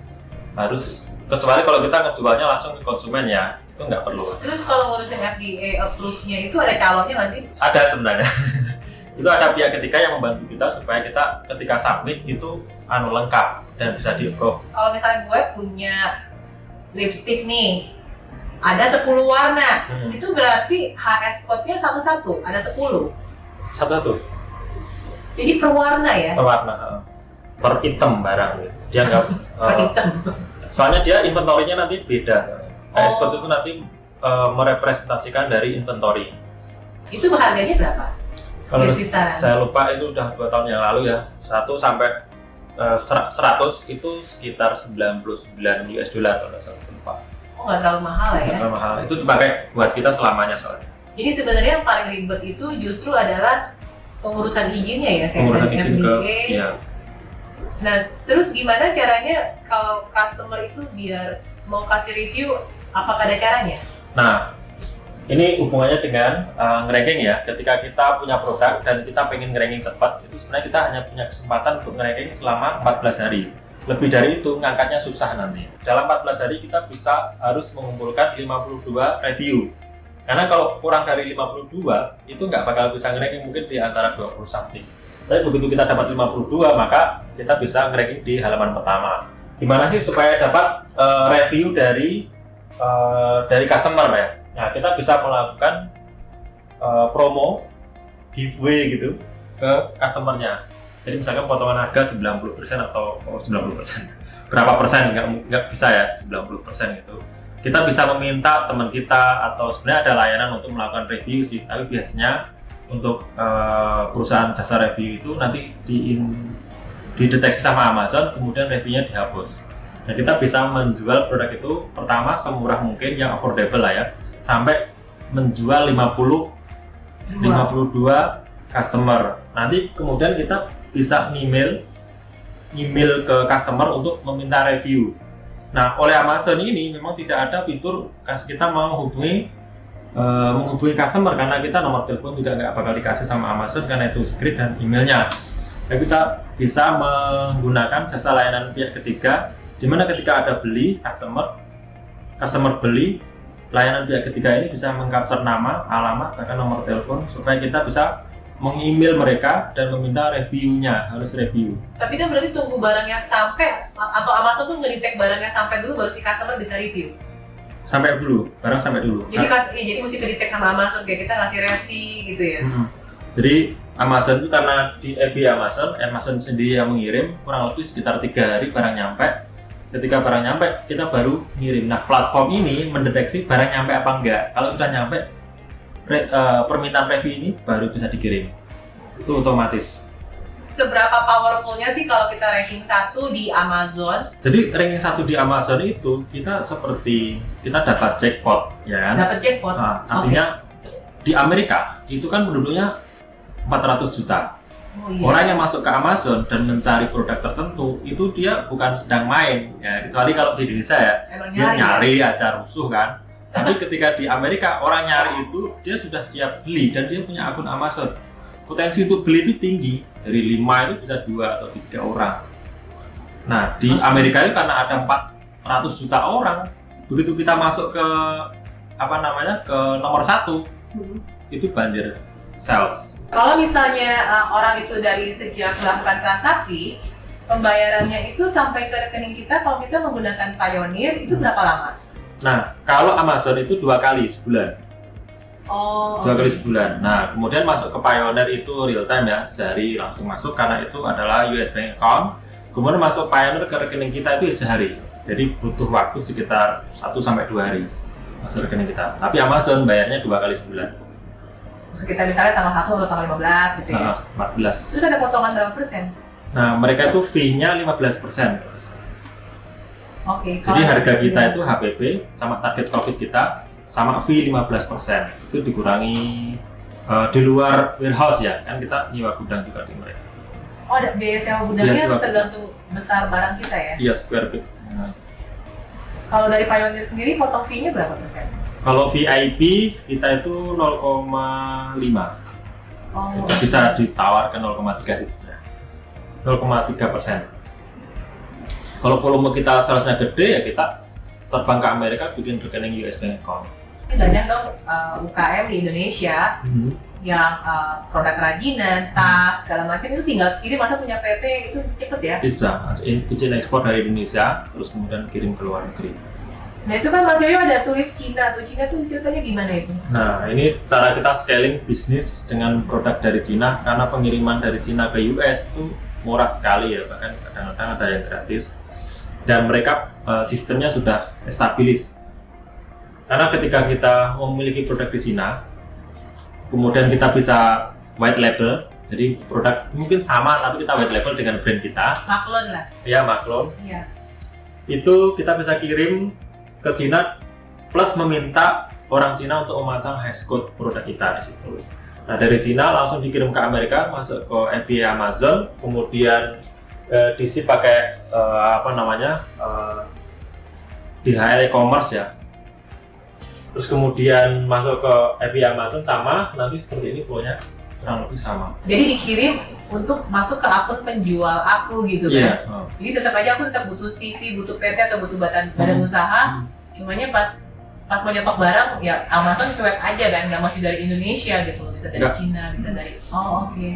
harus kecuali kalau kita ngejualnya langsung ke konsumen ya itu nggak perlu. Terus kalau ngurusin FDA approve-nya itu ada calonnya nggak sih? Ada sebenarnya. *laughs* itu ada pihak ketiga yang membantu kita supaya kita ketika submit itu anu lengkap dan bisa di approve. Kalau misalnya gue punya lipstick nih, ada 10 warna. Hmm. Itu berarti HS code-nya satu-satu, ada 10. Satu-satu. Jadi per warna ya? warna heeh. per item barang dia nggak Per eh, item. soalnya dia inventorinya nanti beda Oh. ekspor itu nanti eh, merepresentasikan dari inventory Itu harganya berapa? kalau saya lupa itu udah dua tahun yang lalu ya satu sampai eh, ser- 100 itu sekitar 99 US dollar kalau nggak salah lupa Oh nggak terlalu mahal ya? Nggak terlalu mahal itu dipakai buat kita selamanya soalnya Jadi sebenarnya yang paling ribet itu justru adalah pengurusan izinnya ya kayak pengurusan izin ke ya Nah, terus gimana caranya kalau customer itu biar mau kasih review apakah ada caranya? Nah, ini hubungannya dengan uh, ngeranking ya. Ketika kita punya produk dan kita pengen ngeranking cepat, itu sebenarnya kita hanya punya kesempatan untuk ngeranking selama 14 hari. Lebih dari itu, ngangkatnya susah nanti. Dalam 14 hari kita bisa harus mengumpulkan 52 review. Karena kalau kurang dari 52, itu nggak bakal bisa ngeranking mungkin di antara 20 something. Tapi begitu kita dapat 52, maka kita bisa ngeranking di halaman pertama. Gimana sih supaya dapat uh, review dari uh, dari customer ya? Nah, kita bisa melakukan uh, promo giveaway gitu ke customernya. Jadi misalkan potongan harga 90% atau oh, 90% berapa persen nggak nggak bisa ya 90% gitu. Kita bisa meminta teman kita atau sebenarnya ada layanan untuk melakukan review sih, tapi biasanya untuk uh, perusahaan jasa review itu nanti di dideteksi sama Amazon, kemudian reviewnya dihapus. Nah, kita bisa menjual produk itu pertama semurah mungkin yang affordable lah ya sampai menjual 50 52 customer. Nanti kemudian kita bisa email email ke customer untuk meminta review. Nah, oleh Amazon ini memang tidak ada fitur kita menghubungi uh, menghubungi customer karena kita nomor telepon juga nggak bakal dikasih sama Amazon karena itu script dan emailnya. Jadi kita bisa menggunakan jasa layanan pihak ketiga di mana ketika ada beli customer customer beli layanan pihak ketiga ini bisa mengcapture nama, alamat, bahkan nomor telepon supaya kita bisa mengemail mereka dan meminta reviewnya harus review. Tapi kan berarti tunggu barangnya sampai atau Amazon tuh ngedetect barangnya sampai dulu baru si customer bisa review. Sampai dulu, barang sampai dulu. Jadi kas, ya, jadi mesti ngedetect sama Amazon kayak kita ngasih resi gitu ya. Hmm. Jadi Amazon itu karena di API Amazon, Amazon sendiri yang mengirim kurang lebih sekitar tiga hari barang nyampe ketika barang nyampe kita baru ngirim. Nah platform ini mendeteksi barang nyampe apa enggak. Kalau sudah nyampe re, uh, permintaan review ini baru bisa dikirim. Itu otomatis. Seberapa powerfulnya sih kalau kita ranking satu di Amazon? Jadi ranking satu di Amazon itu kita seperti kita dapat jackpot, ya kan? Dapat jackpot. Nah, artinya okay. di Amerika itu kan penduduknya 400 juta Oh, iya. Orang yang masuk ke Amazon dan mencari produk tertentu itu dia bukan sedang main ya kecuali kalau di Indonesia ya Emang dia nyari, ya? aja rusuh kan. Tapi ketika di Amerika orang nyari itu dia sudah siap beli dan dia punya akun Amazon. Potensi untuk beli itu tinggi dari lima itu bisa dua atau tiga orang. Nah di Amerika itu karena ada 400 juta orang, begitu kita masuk ke apa namanya ke nomor satu hmm. itu banjir sales kalau misalnya uh, orang itu dari sejak melakukan transaksi, pembayarannya itu sampai ke rekening kita kalau kita menggunakan Pioneer itu berapa lama? Nah, kalau Amazon itu dua kali sebulan. Oh. Dua okay. kali sebulan. Nah, kemudian masuk ke Pioneer itu real time ya, sehari langsung masuk karena itu adalah US bank account. Kemudian masuk Pioneer ke rekening kita itu sehari. Jadi butuh waktu sekitar 1 sampai dua hari masuk rekening kita. Tapi Amazon bayarnya dua kali sebulan sekitar misalnya tanggal 1 atau tanggal 15 gitu ya. Uh, 14. Terus ada potongan berapa persen? Nah, mereka itu fee-nya 15 persen. Oke. Okay, Jadi harga kita iya. itu HPP sama target profit kita sama fee 15 persen. Itu dikurangi uh, di luar warehouse ya, kan kita nyewa gudang juga di mereka. Oh, ada biaya sewa gudangnya ya, tergantung besar barang kita ya? Iya, square feet. Nah. Kalau dari Pioneer sendiri potong fee-nya berapa persen? Kalau VIP kita itu 0,5. Oh. bisa ditawar ke 0,3 sih sebenarnya. 0,3 persen. Kalau volume kita salesnya gede ya kita terbang ke Amerika bikin rekening US bank account. Banyak dong uh, UKM di Indonesia hmm. yang uh, produk kerajinan, tas, segala macam itu tinggal kirim masa punya PT itu cepet ya? Bisa, izin ekspor dari Indonesia terus kemudian kirim ke luar negeri. Nah itu kan Mas Yoyo ada tulis Cina tuh Cina tuh ceritanya gimana itu? Nah ini cara kita scaling bisnis dengan produk dari Cina karena pengiriman dari Cina ke US itu murah sekali ya bahkan kadang-kadang ada yang gratis dan mereka uh, sistemnya sudah stabilis. Karena ketika kita memiliki produk di Cina kemudian kita bisa white label jadi produk mungkin sama tapi kita white label dengan brand kita. Maklon lah. Ya maklon. Iya. Itu kita bisa kirim ke Cina plus meminta orang Cina untuk memasang hashcode produk kita di situ. Nah dari Cina langsung dikirim ke Amerika, masuk ke API Amazon, kemudian eh, diisi pakai eh, apa namanya eh, DHL e-commerce ya. terus kemudian masuk ke API Amazon sama nanti seperti ini flownya kurang lebih sama Jadi dikirim untuk masuk ke akun penjual aku gitu kan. iya oh. Jadi tetap aja aku tetap butuh CV, butuh PT atau butuh badan, badan Hmm. usaha. Hmm. Cumanya pas pas mau nyetok barang ya Amazon cuek aja kan, nggak masih dari Indonesia gitu, bisa dari Nggak. Cina, bisa dari. Oh oke.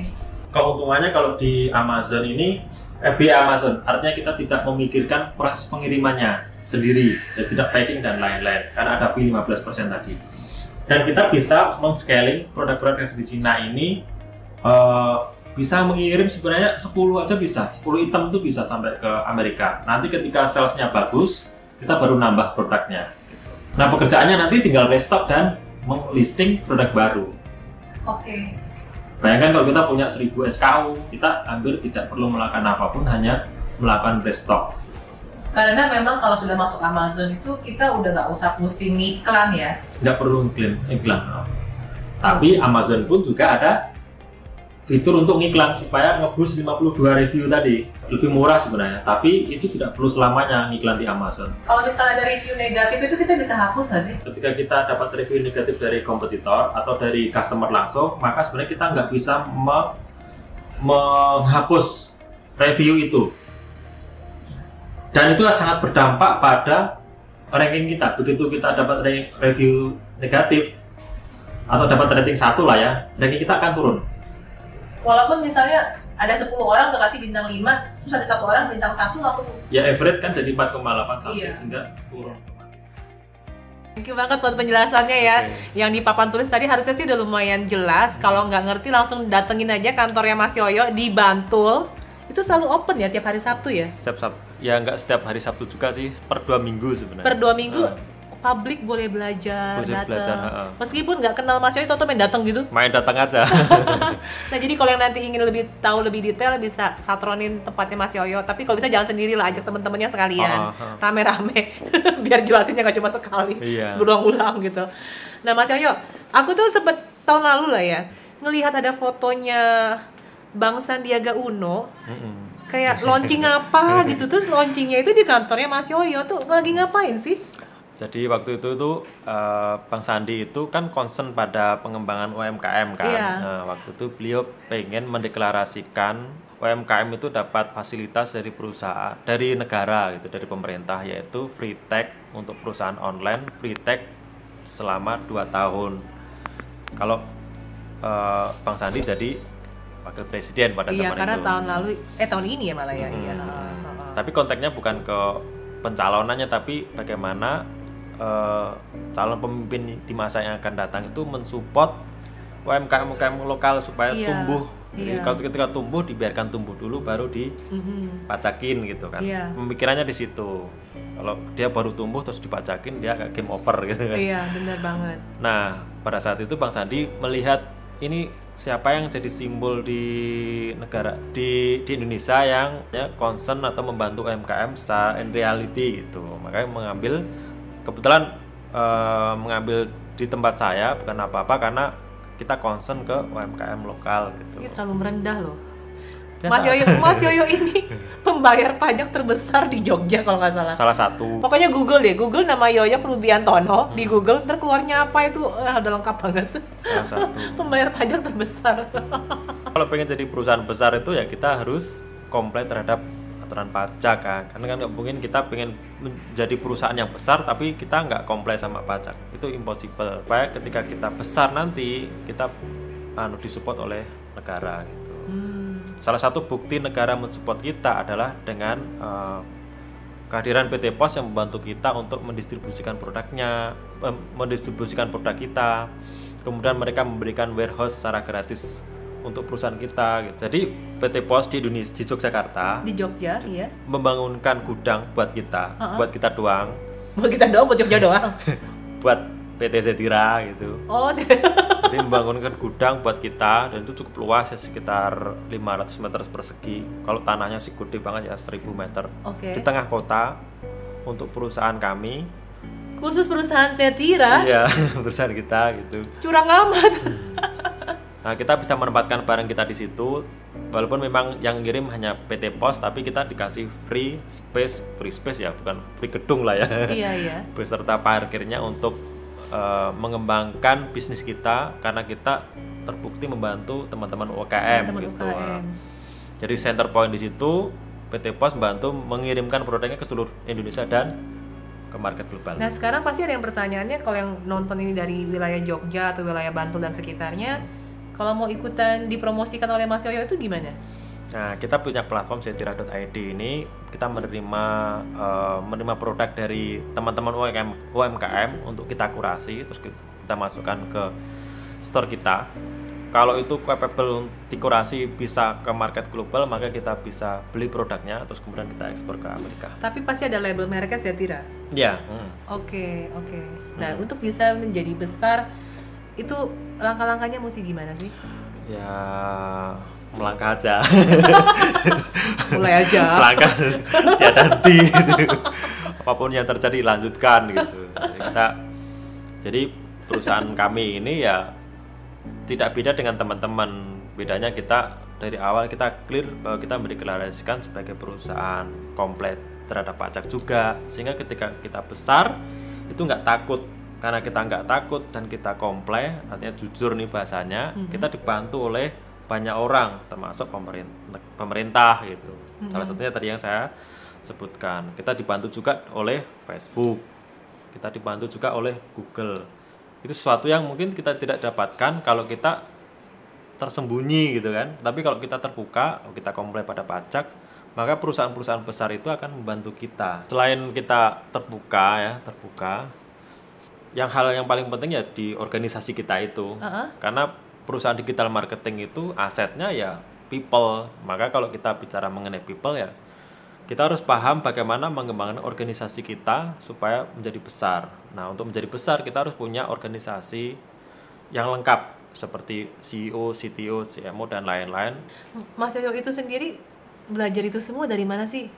keuntungannya kalau di Amazon ini API Amazon. Artinya kita tidak memikirkan proses pengirimannya sendiri. Jadi tidak packing dan lain-lain. Karena ada fee 15% tadi. Dan kita bisa men-scaling produk-produk yang di Cina ini eh, bisa mengirim sebenarnya 10 aja bisa. 10 item itu bisa sampai ke Amerika. Nanti ketika salesnya bagus kita baru nambah produknya. Nah pekerjaannya nanti tinggal restock dan listing produk baru. Oke. Bayangkan kalau kita punya 1000 SKU, kita hampir tidak perlu melakukan apa pun, hanya melakukan restock. Karena memang kalau sudah masuk Amazon itu kita udah nggak usah pusing iklan ya. Tidak perlu iklan. iklan. Tapi Amazon pun juga ada fitur untuk iklan supaya ngebus 52 review tadi. Lebih murah sebenarnya, tapi itu tidak perlu selamanya iklan di Amazon. Kalau misalnya ada review negatif itu kita bisa hapus nggak sih? Ketika kita dapat review negatif dari kompetitor atau dari customer langsung, maka sebenarnya kita nggak bisa me- menghapus review itu. Dan itu sangat berdampak pada ranking kita. Begitu kita dapat re- review negatif atau dapat rating satu lah ya, ranking kita akan turun. Walaupun misalnya ada 10 orang udah kasih bintang 5, terus ada satu orang bintang satu langsung Ya average kan jadi 4,8 sampai Iya. sehingga turun. Thank you banget buat penjelasannya ya. Oke. Yang di papan tulis tadi harusnya sih udah lumayan jelas. Kalau nggak ngerti langsung datengin aja kantornya Mas Yoyo di Bantul. Itu selalu open ya tiap hari Sabtu ya. Setiap Sabtu, ya nggak setiap hari Sabtu juga sih, per dua minggu sebenarnya. Per dua minggu Ah. Publik boleh belajar, Boleh datang. belajar. Meskipun nggak kenal Mas Yoyo, toto main datang gitu. Main datang aja. *laughs* Nah jadi kalau yang nanti ingin lebih tahu lebih detail bisa satronin tempatnya Mas Yoyo. Tapi kalau bisa jangan sendiri lah, ajak teman-temannya sekalian, Oh, oh. rame-rame, *laughs* biar jelasinnya nggak cuma sekali, Iya. berulang-ulang gitu. Nah Mas Yoyo, aku tuh sempet tahun lalu lah ya ngelihat ada fotonya Bang Sandiaga Uno Mm-mm. kayak launching apa gitu terus launchingnya itu di kantornya Mas Yoyo tuh lagi ngapain sih? Jadi waktu itu tuh eh, Bang Sandi itu kan concern pada pengembangan UMKM kan. Iya. Nah, waktu itu beliau pengen mendeklarasikan UMKM itu dapat fasilitas dari perusahaan dari negara gitu dari pemerintah yaitu free tech untuk perusahaan online free tech selama 2 tahun. Kalau eh, Bang Sandi jadi wakil presiden pada Iya zaman karena itu. tahun lalu eh tahun ini ya malah ya. Hmm. Iya. Heeh, heeh. Tapi konteksnya bukan ke pencalonannya, tapi bagaimana eh, calon pemimpin di masa yang akan datang itu mensupport UMKM UMKM lokal supaya Iya, tumbuh. Jadi iya. kalau ketika tumbuh dibiarkan tumbuh dulu, baru dipacakin gitu kan. Iya. Pemikirannya di situ. Kalau dia baru tumbuh terus dipacakin, dia kayak game over gitu kan. Iya benar banget. Nah, pada saat itu Bang Sandi melihat ini siapa yang jadi simbol di negara di di Indonesia yang ya, concern atau membantu UMKM secara in reality gitu. Makanya mengambil kebetulan eh, mengambil di tempat saya bukan apa-apa karena kita concern ke UMKM lokal gitu. Ini terlalu merendah loh. Biasa Mas Yoyo. Mas Yoyo ini *laughs* pembayar pajak terbesar di Jogja kalau nggak salah. Salah satu Pokoknya Google deh, Google nama Yoyo Rubiantono di Google, ntar keluarnya apa itu eh, udah lengkap banget. salah satu. *laughs* Pembayar pajak terbesar. Kalau pengen jadi perusahaan besar itu ya kita harus komplit terhadap aturan pajak kan. Karena kan nggak mungkin kita pengen menjadi perusahaan yang besar tapi kita nggak komplit sama pajak. Itu impossible. Supaya ketika kita besar nanti kita anu disupport oleh negara gitu. Hmm. Salah satu bukti negara mensupport kita adalah dengan eh, kehadiran PT Pos yang membantu kita untuk mendistribusikan produknya, eh, mendistribusikan produk kita. Kemudian mereka memberikan warehouse secara gratis untuk perusahaan kita. gitu. Jadi PT Pos di Indonesia di Yogyakarta Di Jogja, iya. membangunkan gudang buat kita, Uh-uh. buat kita doang, Buat kita doang, buat Jogja doang. *laughs* buat PT Zetira gitu. Oh, *laughs* Jadi membangunkan gudang buat kita dan itu cukup luas ya sekitar 500 meter persegi. Kalau tanahnya sih gede banget ya 1000 meter. oke. Di tengah kota untuk perusahaan kami. Khusus perusahaan Setira, Iya, *laughs* perusahaan kita gitu. curang amat. Nah, kita bisa menempatkan barang kita di situ walaupun memang yang ngirim hanya PT Pos tapi kita dikasih free space, free space ya, bukan free gedung lah ya. iya, iya. *laughs* Beserta parkirnya untuk eh, mengembangkan bisnis kita karena kita terbukti membantu teman-teman UKM Teman gitu. UKM. Jadi center point di situ PT Pos membantu mengirimkan produknya ke seluruh Indonesia dan ke market global. Nah sekarang pasti ada yang pertanyaannya kalau yang nonton ini dari wilayah Jogja atau wilayah Bantul dan sekitarnya, kalau mau ikutan dipromosikan oleh Mas Yoyo itu gimana? Nah, kita punya platform sentira.id ini kita menerima eh, menerima produk dari teman-teman UMKM, UMKM untuk kita kurasi terus kita masukkan ke store kita. Kalau itu capable dikurasi bisa ke market global, maka kita bisa beli produknya terus kemudian kita ekspor ke Amerika. Tapi pasti ada label mereknya Zetira. Ya, hmm. Oke oke. Nah untuk bisa menjadi besar itu langkah-langkahnya mesti gimana sih? ya melangkah aja. *laughs* Mulai aja. melangkah tiada henti gitu. apa pun yang terjadi lanjutkan gitu jadi kita jadi perusahaan kami ini ya tidak beda dengan teman-teman bedanya kita dari awal kita clear bahwa kita mendeklarasikan sebagai perusahaan komplit terhadap pajak juga sehingga ketika kita besar itu nggak takut karena kita nggak takut dan kita komplain artinya jujur nih bahasanya kita dibantu oleh banyak orang termasuk pemerintah pemerintah gitu. Salah satunya tadi yang saya sebutkan. Kita dibantu juga oleh Facebook kita dibantu juga oleh Google. Itu sesuatu yang mungkin kita tidak dapatkan kalau kita tersembunyi gitu kan. Tapi kalau kita terbuka kita komplain pada pajak maka perusahaan-perusahaan besar itu akan membantu kita. Selain kita terbuka ya terbuka yang hal yang paling penting ya di organisasi kita itu Uh-uh. karena perusahaan digital marketing itu asetnya ya people maka kalau kita bicara mengenai people ya kita harus paham bagaimana mengembangkan organisasi kita supaya menjadi besar nah untuk menjadi besar kita harus punya organisasi yang lengkap seperti CEO, CTO, CMO dan lain-lain Mas Yoyo itu sendiri belajar itu semua dari mana sih?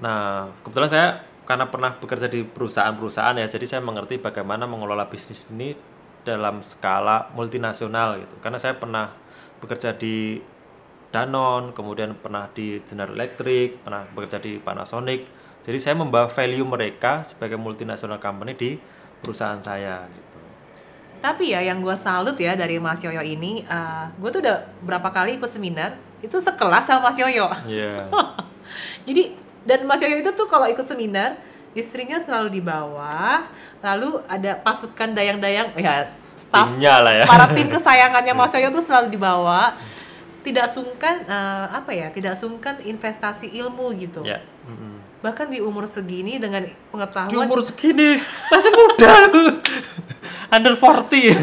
Nah, kebetulan saya karena pernah bekerja di perusahaan-perusahaan ya, jadi saya mengerti bagaimana mengelola bisnis ini dalam skala multinasional gitu. Karena saya pernah bekerja di Danone, kemudian pernah di General Electric, pernah bekerja di Panasonic. Jadi saya membawa value mereka sebagai multinasional company di perusahaan saya gitu. Tapi ya yang gue salut ya dari Mas Yoyo ini, gue tuh udah berapa kali ikut seminar, itu sekelas sama Mas Yoyo. Iya. *laughs* Jadi dan Mas Yoyo itu tuh kalau ikut seminar istrinya selalu di bawah, lalu ada pasukan dayang-dayang ya staff Timnya lah ya. para tim kesayangannya *laughs* Mas Yoyo tuh selalu dibawa. Tidak sungkan eh, apa ya? Tidak sungkan investasi ilmu gitu. Ya. mm-mm. Bahkan di umur segini dengan Di pengetahuan umur segini masih muda. *laughs* Under 40.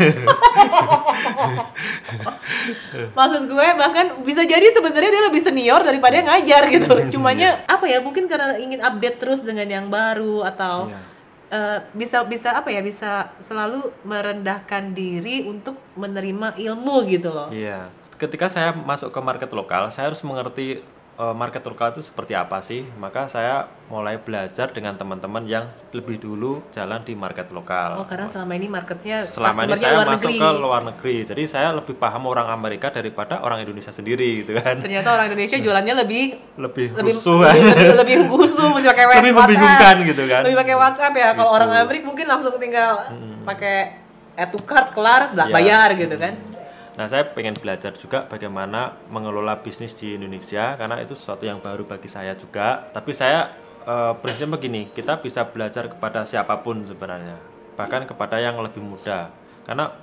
maksud gue bahkan bisa jadi sebenarnya dia lebih senior daripada yang ngajar gitu. *laughs* Cumanya apa ya? Mungkin karena ingin update terus dengan yang baru atau Iya. eh, bisa bisa apa ya? Bisa selalu merendahkan diri untuk menerima ilmu gitu loh. Iya. Ketika saya masuk ke market lokal, saya harus mengerti eh, market lokal itu seperti apa sih. Maka saya mulai belajar dengan teman-teman yang lebih dulu jalan di market lokal. Oh, karena selama ini marketnya Selama ini saya luar masuk negeri. ke luar negeri, jadi saya lebih paham orang Amerika daripada orang Indonesia sendiri gitu kan. Ternyata orang Indonesia jualannya lebih Lebih lebih rusuh lebih, kan. lebih, lebih gusuh mesti pakai Lebih WhatsApp. membingungkan gitu kan. Lebih pakai WhatsApp ya. Kalau Gitu. orang Amerika mungkin langsung tinggal pakai add to cart kelar bela- Iya. bayar gitu kan. Nah, saya pengen belajar juga bagaimana mengelola bisnis di Indonesia karena itu sesuatu yang baru bagi saya juga. Tapi saya eh, prinsipnya begini, kita bisa belajar kepada siapa pun sebenarnya, bahkan kepada yang lebih muda. Karena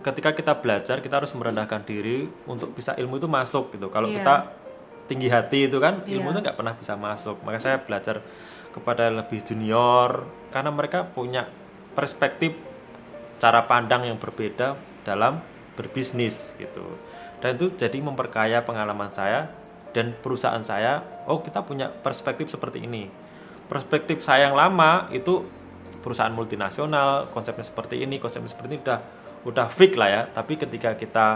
ketika kita belajar, kita harus merendahkan diri untuk bisa ilmu itu masuk gitu. Kalau Iya. kita tinggi hati itu kan ilmu Iya. itu nggak pernah bisa masuk. Maka saya belajar kepada yang lebih junior karena mereka punya perspektif cara pandang yang berbeda dalam berbisnis gitu. Dan itu jadi memperkaya pengalaman saya dan perusahaan saya. Oh, kita punya perspektif seperti ini. Perspektif saya yang lama itu perusahaan multinasional, konsepnya seperti ini, konsepnya seperti ini udah udah fix lah ya. Tapi ketika kita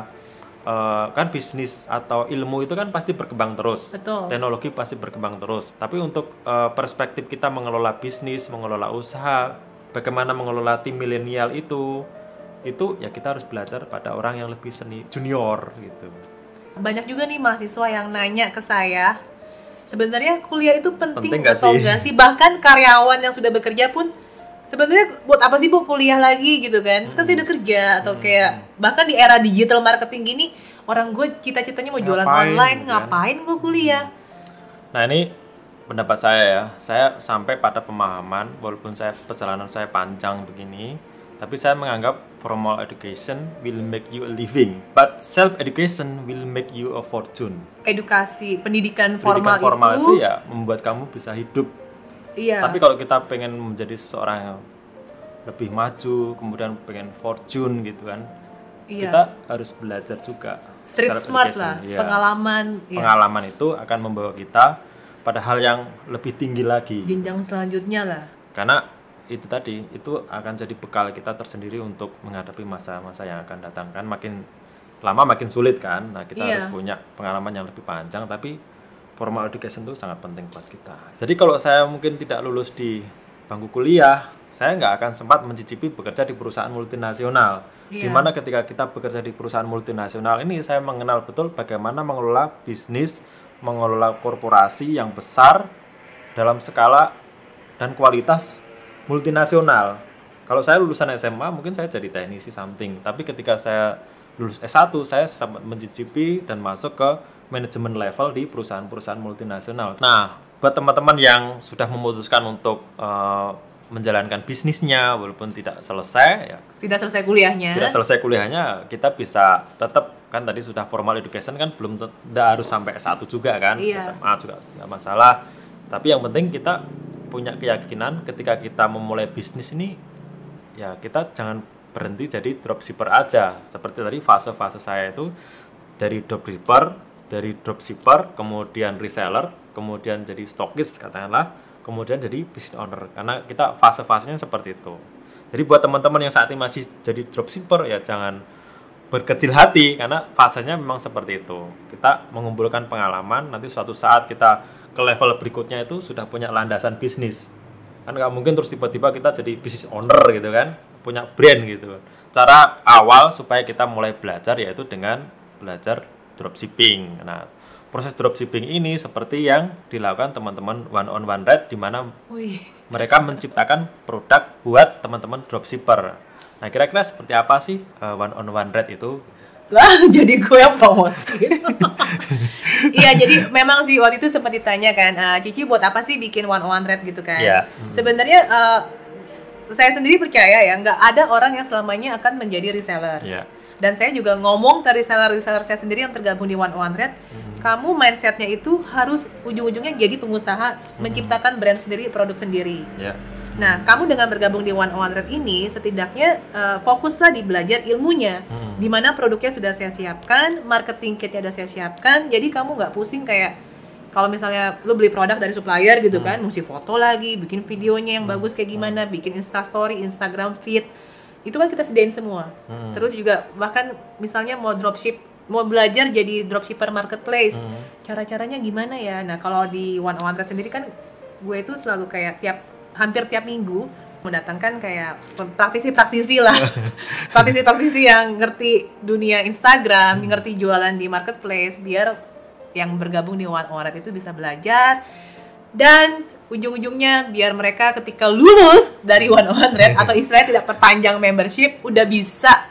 eh, kan bisnis atau ilmu itu kan pasti berkembang terus Betul. teknologi pasti berkembang terus. Tapi untuk eh, perspektif kita mengelola bisnis, mengelola usaha, bagaimana mengelola tim milenial itu, itu ya kita harus belajar pada orang yang lebih seni junior gitu. Banyak juga nih mahasiswa yang nanya ke saya, sebenarnya kuliah itu penting, Penting nggak atau sih? enggak sih? Bahkan karyawan yang sudah bekerja pun sebenarnya buat apa sih bu kuliah lagi gitu kan? Terus kan saya udah kerja atau kayak bahkan di era digital marketing gini orang gue cita-citanya mau jualan Ngapain, online gitu kan? ngapain gue kuliah? Nah ini pendapat saya ya, saya sampai pada pemahaman walaupun saya perjalanan saya panjang begini, tapi saya menganggap formal education will make you a living, but self education will make you a fortune. Edukasi pendidikan formal, Pendidikan formal itu, itu ya membuat kamu bisa hidup. iya. Tapi kalau kita pengen menjadi seseorang yang lebih maju, kemudian pengen fortune gitu kan, Iya. kita harus belajar juga. street smart lah, iya. pengalaman, iya. Pengalaman itu akan membawa kita pada hal yang lebih tinggi lagi. jenjang selanjutnya lah. karena itu tadi itu akan jadi bekal kita tersendiri untuk menghadapi masa-masa yang akan datang kan makin lama makin sulit kan nah kita Iya. harus punya pengalaman yang lebih panjang tapi formal education itu sangat penting buat kita jadi kalau saya mungkin tidak lulus di bangku kuliah saya nggak akan sempat mencicipi bekerja di perusahaan multinasional Iya. di mana ketika kita bekerja di perusahaan multinasional ini saya mengenal betul bagaimana mengelola bisnis mengelola korporasi yang besar dalam skala dan kualitas multinasional. Kalau saya lulusan SMA mungkin saya jadi teknisi something, tapi ketika saya lulus S1 saya sempat mencicipi dan masuk ke manajemen level di perusahaan-perusahaan multinasional. Nah, buat teman-teman yang sudah memutuskan untuk eh, menjalankan bisnisnya walaupun tidak selesai ya Tidak selesai kuliahnya. tidak selesai kuliahnya kita bisa tetap kan tadi sudah formal education kan belum tidak harus sampai S1 juga kan Iya. SMA juga nggak masalah tapi yang penting kita punya keyakinan ketika kita memulai bisnis ini ya kita jangan berhenti jadi dropshipper aja. Seperti tadi fase-fase saya itu dari dropshipper dari dropshipper kemudian reseller kemudian jadi stokis katakanlah kemudian jadi business owner. Karena kita fase-fasenya seperti itu. Jadi buat teman-teman yang saat ini masih jadi dropshipper ya jangan berkecil hati karena fasenya memang seperti itu. Kita mengumpulkan pengalaman nanti suatu saat kita ke level berikutnya itu sudah punya landasan bisnis. Kan nggak mungkin terus tiba-tiba kita jadi business owner gitu kan, punya brand gitu. Cara awal supaya kita mulai belajar yaitu dengan belajar dropshipping. Nah, proses dropshipping ini seperti yang dilakukan teman-teman one on one red di mana mereka menciptakan produk buat teman-teman dropshipper. Nah, kira-kira seperti apa sih uh, one on one rate itu? lah *laughs* jadi gue yang promosi. *laughs* Iya, jadi memang sih waktu itu sempat ditanya kan, "Ah, Cici buat apa sih bikin one on one rate gitu kan? Iya. Sebenarnya eh, saya sendiri percaya ya, nggak ada orang yang selamanya akan menjadi reseller. Ya. Dan saya juga ngomong ke reseller-reseller saya sendiri yang tergabung di One on One Rate, kamu mindsetnya itu harus ujung-ujungnya jadi pengusaha, menciptakan brand sendiri, produk sendiri. Ya. Nah, kamu dengan bergabung di One on One Rate ini, setidaknya eh, fokuslah di belajar ilmunya, Hmm. di mana produknya sudah saya siapkan, marketing kitnya sudah saya siapkan, jadi kamu nggak pusing kayak kalau misalnya lu beli produk dari supplier gitu kan, mesti foto lagi, bikin videonya yang bagus kayak gimana, bikin Instastory, Instagram feed, itu kan kita sediain semua. Hmm. Terus juga bahkan misalnya mau dropship, mau belajar jadi dropshipper marketplace, Hmm. cara-caranya gimana ya? Nah kalau di One on One sendiri kan gue itu selalu kayak tiap hampir tiap minggu mendatangkan kayak praktisi-praktisi lah, *laughs* praktisi-praktisi yang ngerti dunia Instagram, ngerti jualan di marketplace, biar yang bergabung di One on One itu bisa belajar dan ujung-ujungnya biar mereka ketika lulus dari One on One Rate atau istilahnya tidak perpanjang membership udah bisa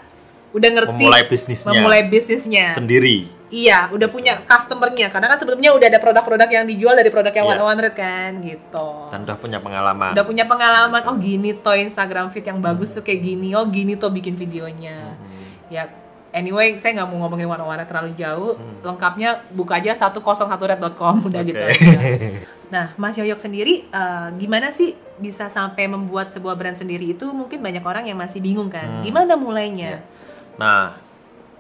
udah ngerti Memulai bisnisnya. memulai bisnisnya Sendiri. Iya, udah punya customernya karena kan sebelumnya udah ada produk-produk yang dijual dari produk yang Iya. one on one rate kan gitu. Dan udah punya pengalaman. Udah punya pengalaman, oh gini toh Instagram feed yang bagus tuh kayak gini, oh gini toh bikin videonya. Ya, anyway saya nggak mau ngomongin rate terlalu jauh. Lengkapnya buka aja 101rate.com udah gitu. Oke. aja. *laughs* Nah, Mas Yoyok sendiri eh, gimana sih bisa sampai membuat sebuah brand sendiri itu mungkin banyak orang yang masih bingung kan. Hmm. Gimana mulainya? Nah,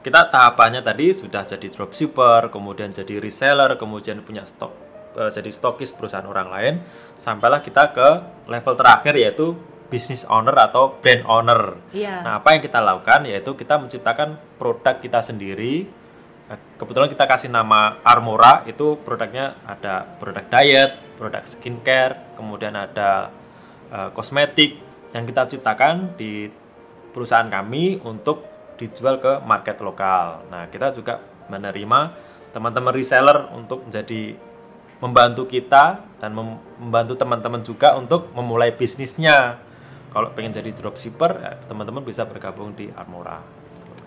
kita tahapannya tadi sudah jadi dropshipper, kemudian jadi reseller, kemudian punya stok eh, jadi stokis perusahaan orang lain, sampailah kita ke level terakhir yaitu business owner atau brand owner. Iya. Nah, apa yang kita lakukan yaitu kita menciptakan produk kita sendiri. Eh, Kebetulan kita kasih nama Armora, itu produknya ada produk diet, produk skincare, kemudian ada eh, kosmetik yang kita ciptakan di perusahaan kami untuk dijual ke market lokal. Nah, kita juga menerima teman-teman reseller untuk menjadi membantu kita dan mem- membantu teman-teman juga untuk memulai bisnisnya. Kalau pengen jadi dropshipper ya, teman-teman bisa bergabung di Armora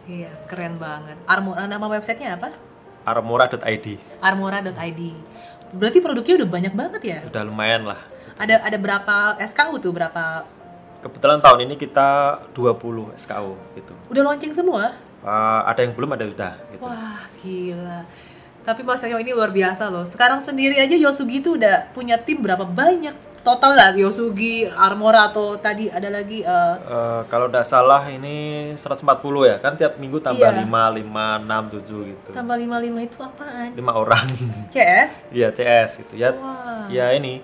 Iya, keren banget. Armora nama websitenya apa? armora.id Armora.id. Berarti produknya udah banyak banget ya? udah lumayan lah Ada ada berapa SKU tuh? Berapa? kebetulan tahun ini kita 20 SKU gitu Udah launching semua? Eh, ada yang belum ada yang udah gitu Wah, gila. Tapi Mas Yoyo ini luar biasa loh. Sekarang sendiri aja Yosugi tuh udah punya tim berapa banyak? Total lah Yosugi, Armora atau tadi ada lagi eh, Eh, kalau udah salah ini 140 ya kan tiap minggu tambah Iya. 5, 5, 6, 7 gitu tambah 55 itu apaan? 5 orang *laughs* CS? Iya CS gitu ya Wah. ya ini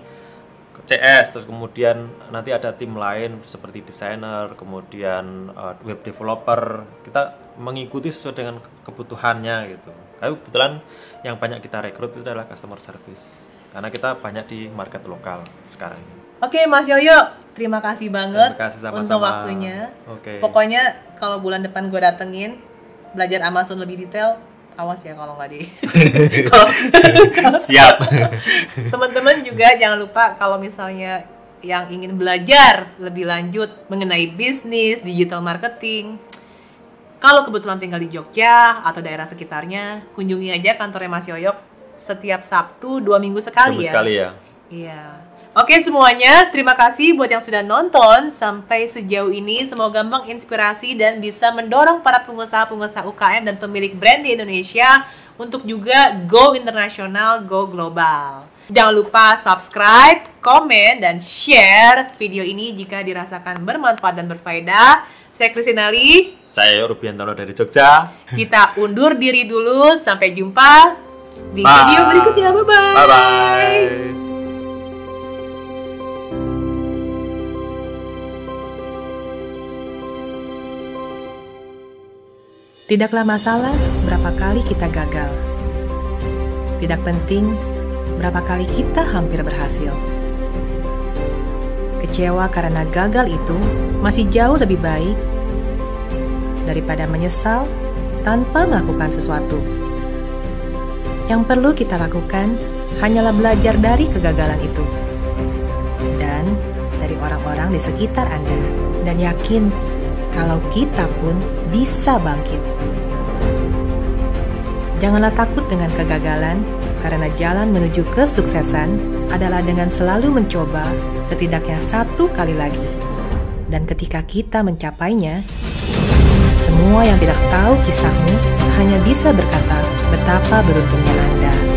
CS terus kemudian nanti ada tim lain seperti desainer kemudian eh, web developer kita mengikuti sesuai dengan kebutuhannya gitu tapi kebetulan yang banyak kita rekrut itu adalah customer service karena kita banyak di market lokal sekarang Oke Mas Yoyo, terima kasih banget Terima kasih sama-sama. untuk waktunya. Oke. Pokoknya kalau bulan depan gue datengin belajar Amazon lebih detail, awas ya kalau nggak di. *laughs* Siap *laughs* Teman-teman juga jangan lupa kalau misalnya yang ingin belajar lebih lanjut mengenai bisnis, digital marketing, kalau kebetulan tinggal di Jogja atau daerah sekitarnya, kunjungi aja kantornya Mas Yoyok setiap Sabtu dua minggu sekali Tunggu ya. sekali ya Iya. Oke semuanya, terima kasih buat yang sudah nonton sampai sejauh ini. Semoga menginspirasi dan bisa mendorong para pengusaha-pengusaha UKM dan pemilik brand di Indonesia untuk juga go internasional, go global. Jangan lupa subscribe, komen, dan share video ini jika dirasakan bermanfaat dan berfaedah. Saya Krisinali, saya Rubiantoro dari Jogja kita undur diri dulu. Sampai jumpa di Bye. video berikutnya. Bye-bye. bye bye Tidaklah masalah berapa kali kita gagal. Tidak penting berapa kali kita hampir berhasil. Kecewa karena gagal itu masih jauh lebih baik daripada menyesal tanpa melakukan sesuatu. Yang perlu kita lakukan hanyalah belajar dari kegagalan itu dan dari orang-orang di sekitar Anda dan yakin kalau kita pun bisa bangkit. Janganlah takut dengan kegagalan, karena jalan menuju kesuksesan adalah dengan selalu mencoba setidaknya satu kali lagi. Dan ketika kita mencapainya, semua yang tidak tahu kisahmu hanya bisa berkata betapa beruntungnya Anda.